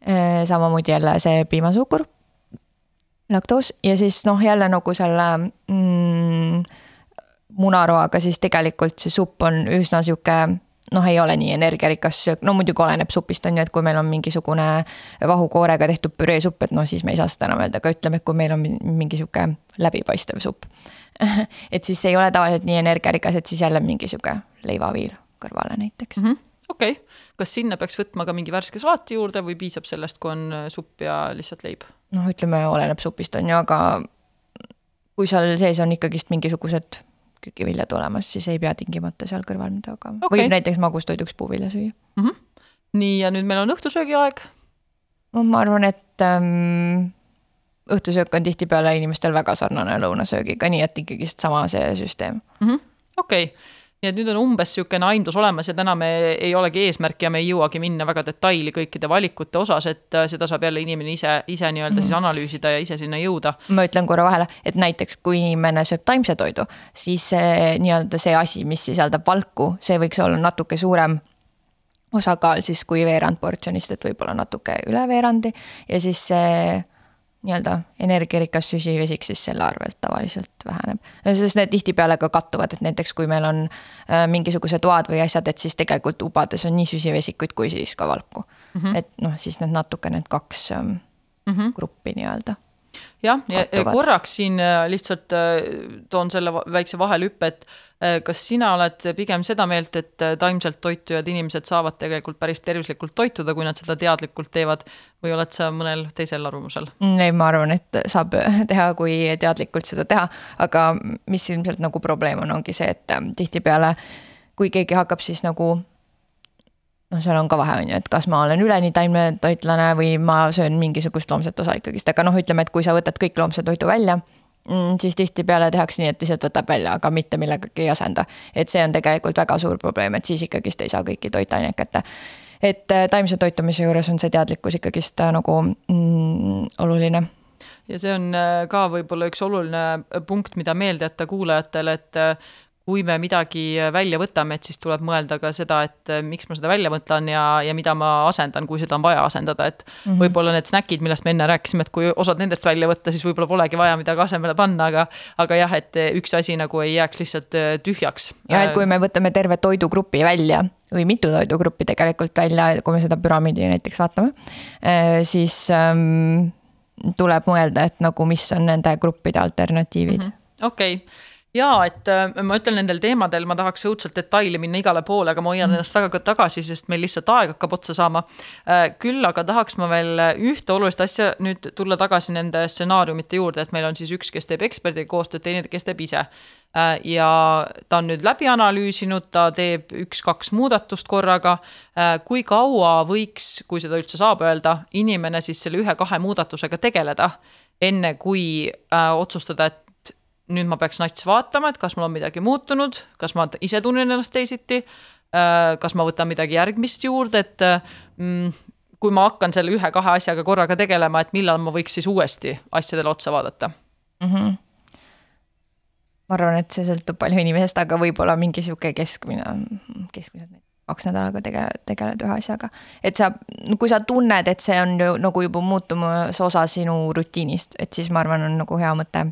Äh, samamoodi jälle see piimasuhkur, laktoos ja siis noh, jälle nagu selle mm, munaroaga, siis tegelikult see supp on üsna sihuke noh, ei ole nii energiarikas söök, no muidugi oleneb supist on ju, et kui meil on mingisugune vahukoorega tehtud püreesupp, et noh, siis me ei saa seda enam öelda, aga ütleme, et kui meil on mingi sihuke läbipaistev supp et siis ei ole tavaliselt nii energiarikas, et siis jälle mingi sihuke leivaviil kõrvale näiteks mm. -hmm okei okay., kas sinna peaks võtma ka mingi värske salaati juurde või piisab sellest, kui on äh, supp ja lihtsalt leib? noh, ütleme, oleneb supist, on ju, aga kui seal sees on ikkagist mingisugused köögiviljad olemas, siis ei pea tingimata seal kõrval midagi okay., võib näiteks magustoiduks puuvilja süüa mm. -hmm. nii, ja nüüd meil on õhtusöögi aeg. ma arvan, et ähm, õhtusöök on tihtipeale inimestel väga sarnane lõunasöögiga, nii et ikkagist sama see süsteem -hmm.. okei nii et nüüd on umbes niisugune aimdus olemas ja täna me ei olegi eesmärk ja me ei jõuagi minna väga detaili kõikide valikute osas, et äh, seda saab jälle inimene ise, ise nii-öelda mm -hmm. siis mhm. analüüsida ja ise sinna jõuda. ma ütlen korra vahele, et näiteks kui inimene sööb taimse toidu, siis see nii-öelda see asi, mis sisaldab valku, see võiks olla natuke suurem osakaal siis kui veerand portsjonist, et võib-olla natuke üle veerandi ja siis see nii-öelda energiarikas süsivesik siis selle arvelt tavaliselt väheneb. sest need tihtipeale ka kattuvad, et näiteks kui meil on äh, mingisugused toad või asjad, et siis tegelikult ubades on nii süsivesikuid kui siis ka valku mm. -hmm. et noh, siis need natuke need kaks ähm, mm -hmm. gruppi nii-öelda jah, ja korraks siin äh, lihtsalt äh, toon selle väikse vahelüppe, et äh, kas sina oled pigem seda meelt, et taimselt toitujad inimesed saavad tegelikult päris tervislikult toituda, kui nad seda teadlikult teevad või oled sa mõnel teisel arvamusel? ei, ma arvan, et saab teha, kui teadlikult seda teha, aga mis ilmselt nagu probleem on, ongi see, et tihtipeale kui keegi hakkab siis nagu noh, seal on ka vahe, on ju, et kas ma olen üleni taimetoitlane või ma söön mingisugust loomset osa ikkagist, aga noh, ütleme, et kui sa võtad kõik loomse toidu välja, mm, siis tihtipeale tehakse nii, et lihtsalt võtab välja, aga mitte millegagi ei asenda. et see on tegelikult väga suur probleem, et siis ikkagist ei saa kõiki toitaineid kätte. et äh, taimse toitumise juures on see teadlikkus ikkagist äh, nagu mm, oluline ja see on äh, ka võib-olla üks oluline punkt, mida meelde jätta kuulajatele, et kui me midagi välja võtame, et siis tuleb mõelda ka seda, et eh, miks ma seda välja võtan ja, ja mida ma asendan, kui seda on vaja asendada, et mm -hmm. võib-olla need snäkid, millest me enne rääkisime, et kui osad nendest välja võtta, siis võib-olla polegi vaja midagi asemele panna, aga aga jah, et üks asi nagu ei jääks lihtsalt eh, tühjaks. ja et kui me võtame terve toidugrupi välja või mitu toidugruppi tegelikult välja, kui me seda püramiidi näiteks vaatame, eh, siis ähm, tuleb mõelda, et nagu mis on nende gruppide alternatiivid mm. -hmm. okei okay jaa, et äh, ma ütlen nendel teemadel, ma tahaks õudselt detaili minna igale poole, aga ma hoian mm. ennast väga tagasi, sest meil lihtsalt aeg hakkab otsa saama. Äh, küll aga tahaks ma veel ühte olulist asja nüüd tulla tagasi nende stsenaariumite juurde, et meil on siis üks, kes teeb eksperdiga koostööd, teine, kes teeb ise. Äh, ja ta on nüüd läbi analüüsinud, ta teeb üks-kaks muudatust korraga. kui kaua võiks, kui seda üldse saab öelda, inimene siis selle ühe-kahe muudatusega tegeleda enne kui äh, otsustada, et nüüd ma peaks nats vaatama, et kas mul on midagi muutunud, kas ma ise tunnen ennast teisiti, äh, kas ma võtan midagi järgmist juurde, et mm, kui ma hakkan selle ühe-kahe asjaga korraga tegelema, et millal ma võiks siis uuesti asjadele otsa vaadata mm? -hmm. ma arvan, et see sõltub palju inimesest, aga võib-olla mingi sihuke keskmine, keskmiselt kaks nädalaga tegeled, tegeled ühe asjaga. et sa, kui sa tunned, et see on ju nagu juba muutumas osa sinu rutiinist, et siis ma arvan, on nagu hea mõte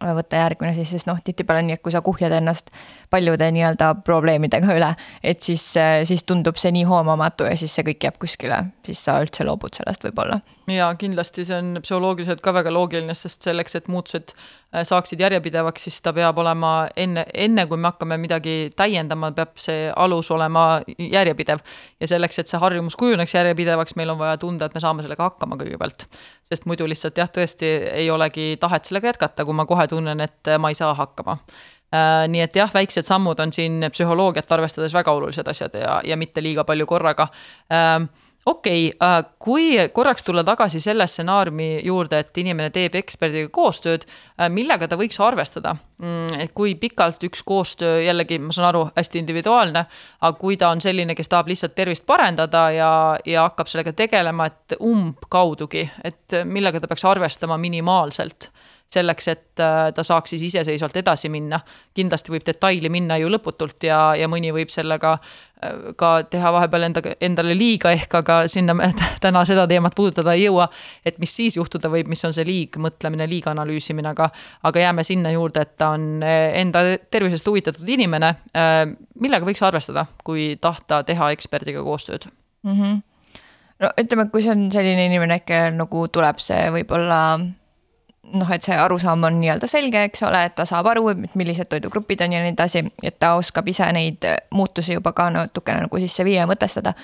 võtta järgmine siis, sest noh, tihtipeale on nii, et kui sa kuhjad ennast paljude nii-öelda probleemidega üle, et siis, siis tundub see nii hoomamatu ja siis see kõik jääb kuskile, siis sa üldse loobud sellest võib-olla. ja kindlasti see on psühholoogiliselt ka väga loogiline, sest selleks, et muutused Äh, saaksid järjepidevaks, siis ta peab olema enne, enne kui me hakkame midagi täiendama, peab see alus olema järjepidev. ja selleks, et see harjumus kujuneks järjepidevaks, meil on vaja tunda, et me saame sellega hakkama kõigepealt. sest muidu lihtsalt jah, tõesti ei olegi tahet sellega jätkata, kui ma kohe tunnen, et ma ei saa hakkama äh, nii et jah, väiksed sammud on siin psühholoogiat arvestades väga olulised asjad ja, ja mitte liiga palju korraga äh, okei okay,, äh, kui korraks tulla tagasi selle stsenaariumi juurde, et inimene teeb eksperdiga koostööd, äh, millega ta võiks arvestada? Mm, kui pikalt üks koostöö, jällegi ma saan aru, hästi individuaalne, aga kui ta on selline, kes tahab lihtsalt tervist parendada ja, ja hakkab sellega tegelema, et umbkaudugi, et millega ta peaks arvestama minimaalselt selleks, et äh, ta saaks siis iseseisvalt edasi minna. kindlasti võib detaili minna ju lõputult ja, ja mõni võib sellega ka teha vahepeal enda, endale liiga, ehk aga sinna me täna seda teemat puudutada ei jõua. et mis siis juhtuda võib, mis on see liigmõtlemine, liiganalüüsimine, aga, aga jääme sinna juurde, et ta on äh, enda tervisest huvitatud inimene. millega võiks arvestada, kui tahta teha eksperdiga koostööd mm? -hmm. no ütleme, kui see on selline inimene, kellel nagu tuleb see võib-olla noh, et see arusaam on nii-öelda selge, eks ole, et ta saab aru, et millised toidugrupid on ja nii edasi, et ta oskab ise neid muutusi juba ka natukene nagu sisse viia ja mõtestada.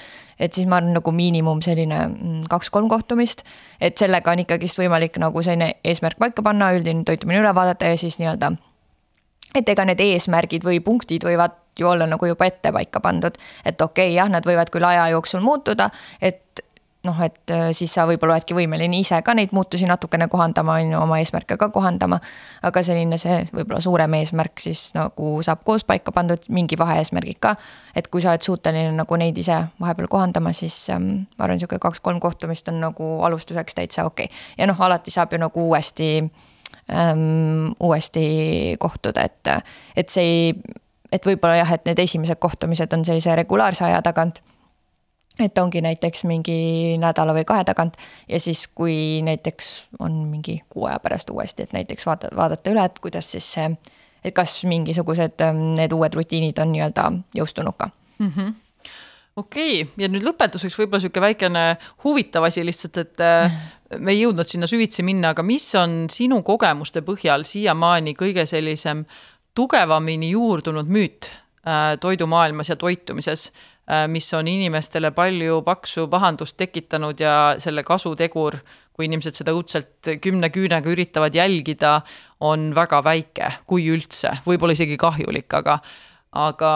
et siis ma arvan, nagu miinimum selline mm, kaks-kolm kohtumist, et sellega on ikkagist võimalik nagu selline eesmärk paika panna, üldine toitumine üle vaadata ja siis nii-öelda. et ega need eesmärgid või punktid võivad ju olla nagu juba ette paika pandud, et okei okay,, jah, nad võivad küll aja jooksul muutuda, et noh, et äh, siis sa võib-olla oledki võimeline ise ka neid muutusi natukene kohandama, on ju, oma eesmärke ka kohandama. aga selline see võib-olla suurem eesmärk siis nagu saab koos paika pandud, mingi vaheeesmärgid ka. et kui sa oled suuteline nagu neid ise vahepeal kohandama, siis ähm, ma arvan, sihuke kaks-kolm kohtumist on nagu alustuseks täitsa okei okay.. ja noh, alati saab ju nagu uuesti ähm,, uuesti kohtuda, et, et see ei, et võib-olla jah, et need esimesed kohtumised on sellise regulaarse aja tagant et ongi näiteks mingi nädala või kahe tagant ja siis, kui näiteks on mingi kuu aja pärast uuesti, et näiteks vaata, vaadata üle, et kuidas siis see, et kas mingisugused ähm, need uued rutiinid on nii-öelda jõustunud ka mm. -hmm okei okay., ja nüüd lõpetuseks võib-olla sihuke väikene huvitav asi lihtsalt, et äh, me ei jõudnud sinna süvitsi minna, aga mis on sinu kogemuste põhjal siiamaani kõige sellisem tugevamini juurdunud müüt äh, toidumaailmas ja toitumises mis on inimestele palju paksu pahandust tekitanud ja selle kasutegur, kui inimesed seda õudselt kümne küünega üritavad jälgida, on väga väike, kui üldse, võib-olla isegi kahjulik, aga aga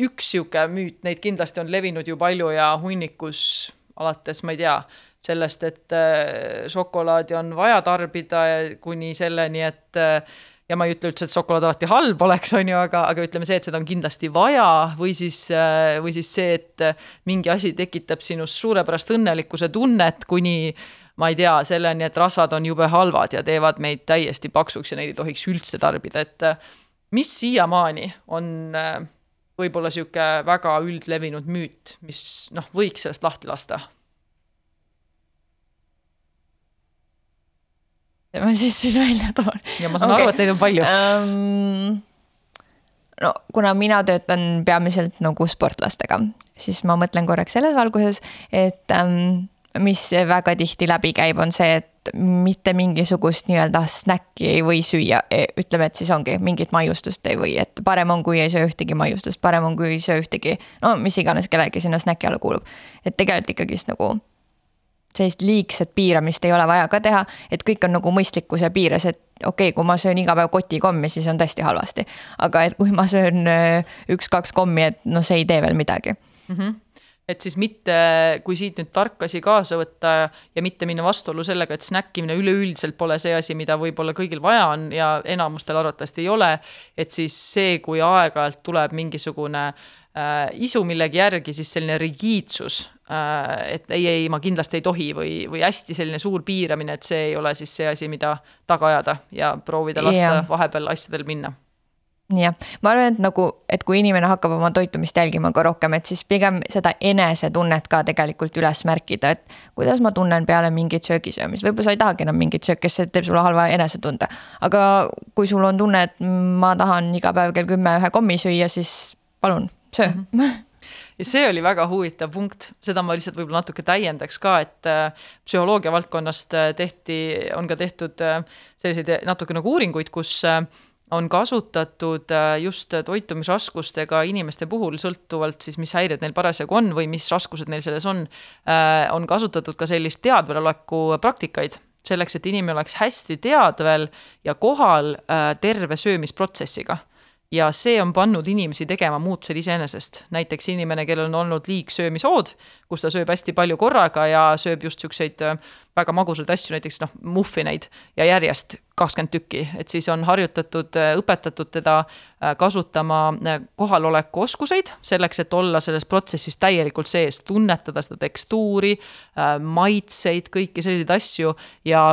üks niisugune müüt, neid kindlasti on levinud ju palju ja hunnikus alates, ma ei tea, sellest, et äh, šokolaadi on vaja tarbida kuni selleni, et äh, ja ma ei ütle üldse, et šokolaad alati halb oleks, on ju, aga, aga ütleme see, et seda on kindlasti vaja või siis, äh, või siis see, et äh, mingi asi tekitab sinus suurepärast õnnelikkuse tunnet, kuni ma ei tea, selleni, et rasvad on jube halvad ja teevad meid täiesti paksuks ja neid ei tohiks üldse tarbida, et äh, mis siiamaani on võib-olla niisugune väga üldlevinud müüt, mis noh, võiks sellest lahti lasta ma siis siin välja toon. ja ma saan okay. aru, et neid on palju um,. no kuna mina töötan peamiselt nagu sportlastega, siis ma mõtlen korraks selles valguses, et um, mis väga tihti läbi käib, on see, et mitte mingisugust nii-öelda snäkki ei või süüa. E, ütleme, et siis ongi mingit maiustust ei või, et parem on, kui ei söö ühtegi maiustust, parem on, kui ei söö ühtegi, no mis iganes kellelgi sinna snäki alla kuulub. et tegelikult ikkagist nagu sellist liigset piiramist ei ole vaja ka teha, et kõik on nagu mõistlikkuse piires, et okei okay,, kui ma söön iga päev kotikommi, siis on tõesti halvasti. aga et kui ma söön äh, üks-kaks kommi, et noh, see ei tee veel midagi mm. -hmm et siis mitte, kui siit nüüd tark asi kaasa võtta ja mitte minna vastuollu sellega, et snäkkimine üleüldiselt pole see asi, mida võib-olla kõigil vaja on ja enamustel arvatavasti ei ole, et siis see, kui aeg-ajalt tuleb mingisugune äh, isu millegi järgi, siis selline rigiidsus et ei, ei, ma kindlasti ei tohi või, või hästi selline suur piiramine, et see ei ole siis see asi, mida taga ajada ja proovida lasta yeah. vahepeal asjadel minna jah, ma arvan, et nagu, et kui inimene hakkab oma toitumist jälgima ka rohkem, et siis pigem seda enesetunnet ka tegelikult üles märkida, et kuidas ma tunnen peale mingit söögisöömist, võib-olla sa ei tahagi enam mingit sööki, sest see teeb sulle halva enesetunde. aga kui sul on tunne, et ma tahan iga päev kell kümme ühe kommi süüa, siis palun, söö mm. -hmm ja see oli väga huvitav punkt, seda ma lihtsalt võib-olla natuke täiendaks ka, et äh, psühholoogia valdkonnast äh, tehti, on ka tehtud äh, selliseid natuke nagu uuringuid, kus on kasutatud just toitumisraskustega inimeste puhul, sõltuvalt siis, mis häired neil parasjagu on või mis raskused neil selles on, on kasutatud ka sellist teadveloleku praktikaid, selleks, et inimene oleks hästi teadvel ja kohal terve söömisprotsessiga ja see on pannud inimesi tegema muutused iseenesest. näiteks inimene, kellel on olnud liigsöömishood, kus ta sööb hästi palju korraga ja sööb just niisuguseid äh, väga magusaid asju, näiteks noh, muffineid ja järjest kakskümmend tükki, et siis on harjutatud, äh, õpetatud teda äh, kasutama kohaloleku oskuseid selleks, et olla selles protsessis täielikult sees, tunnetada seda tekstuuri, maitseid, kõiki selliseid asju ja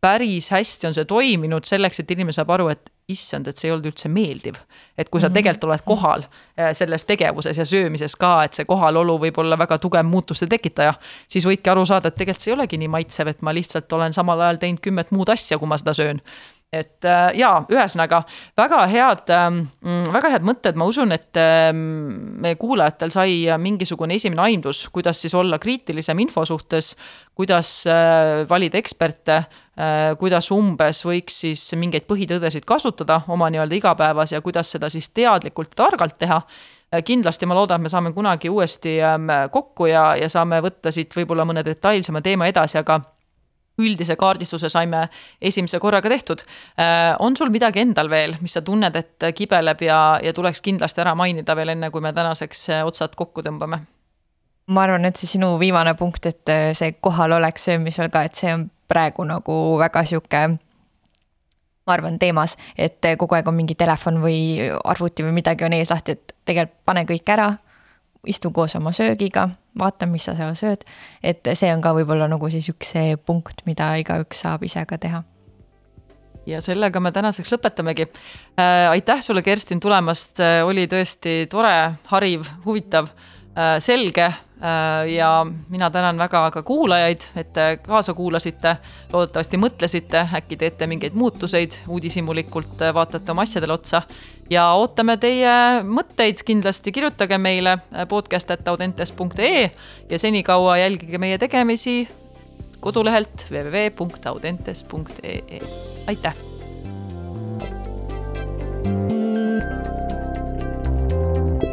päris hästi on see toiminud selleks, et inimene saab aru, et issand, et see ei olnud üldse meeldiv. et kui sa mhm. tegelikult oled kohal äh, selles tegevuses ja söömises ka, et see kohalolu võib olla väga tugev muutuste tekitaja, siis võidki aru saada, et tegelikult see ei olegi nii maitsev, et ma lihtsalt olen samal ajal teinud kümmet muud asja, kui ma seda söön et äh, jaa, ühesõnaga väga head äh,, väga head mõtted, ma usun, et äh, meie kuulajatel sai mingisugune esimene aimdus, kuidas siis olla kriitilisem info suhtes, kuidas äh, valida eksperte äh,, kuidas umbes võiks siis mingeid põhitõdesid kasutada oma nii-öelda igapäevas ja kuidas seda siis teadlikult ja targalt teha. Kindlasti ma loodan, et me saame kunagi uuesti ähm, kokku ja, ja saame võtta siit võib-olla mõne detailsema teema edasi, aga üldise kaardistuse saime esimese korraga tehtud. Äh, on sul midagi endal veel, mis sa tunned, et kibeleb ja, ja tuleks kindlasti ära mainida veel enne, kui me tänaseks äh, otsad kokku tõmbame? ma arvan, et see sinu viimane punkt, et äh, see kohalolek söömisel ka, et see on praegu nagu väga sihuke ma arvan, teemas, et kogu aeg on mingi telefon või arvuti või midagi on ees lahti, et tegelikult pane kõik ära istu koos oma söögiga, vaata, mis sa seal sööd. et see on ka võib-olla nagu siis üks see punkt, mida igaüks saab ise ka teha. Ja sellega me tänaseks lõpetamegi. Äh,. aitäh sulle, Kerstin, tulemast. Äh,, oli tõesti tore, hariv, huvitav äh,, selge. Ja mina tänan väga ka kuulajaid, et te kaasa kuulasite, loodetavasti mõtlesite, äkki teete mingeid muutuseid, uudishimulikult vaatate oma asjadele otsa ja ootame teie mõtteid kindlasti, kirjutage meile äh, podcast.audentes.ee ja senikaua jälgige meie tegemisi kodulehelt www.audentes.ee, aitäh! thank you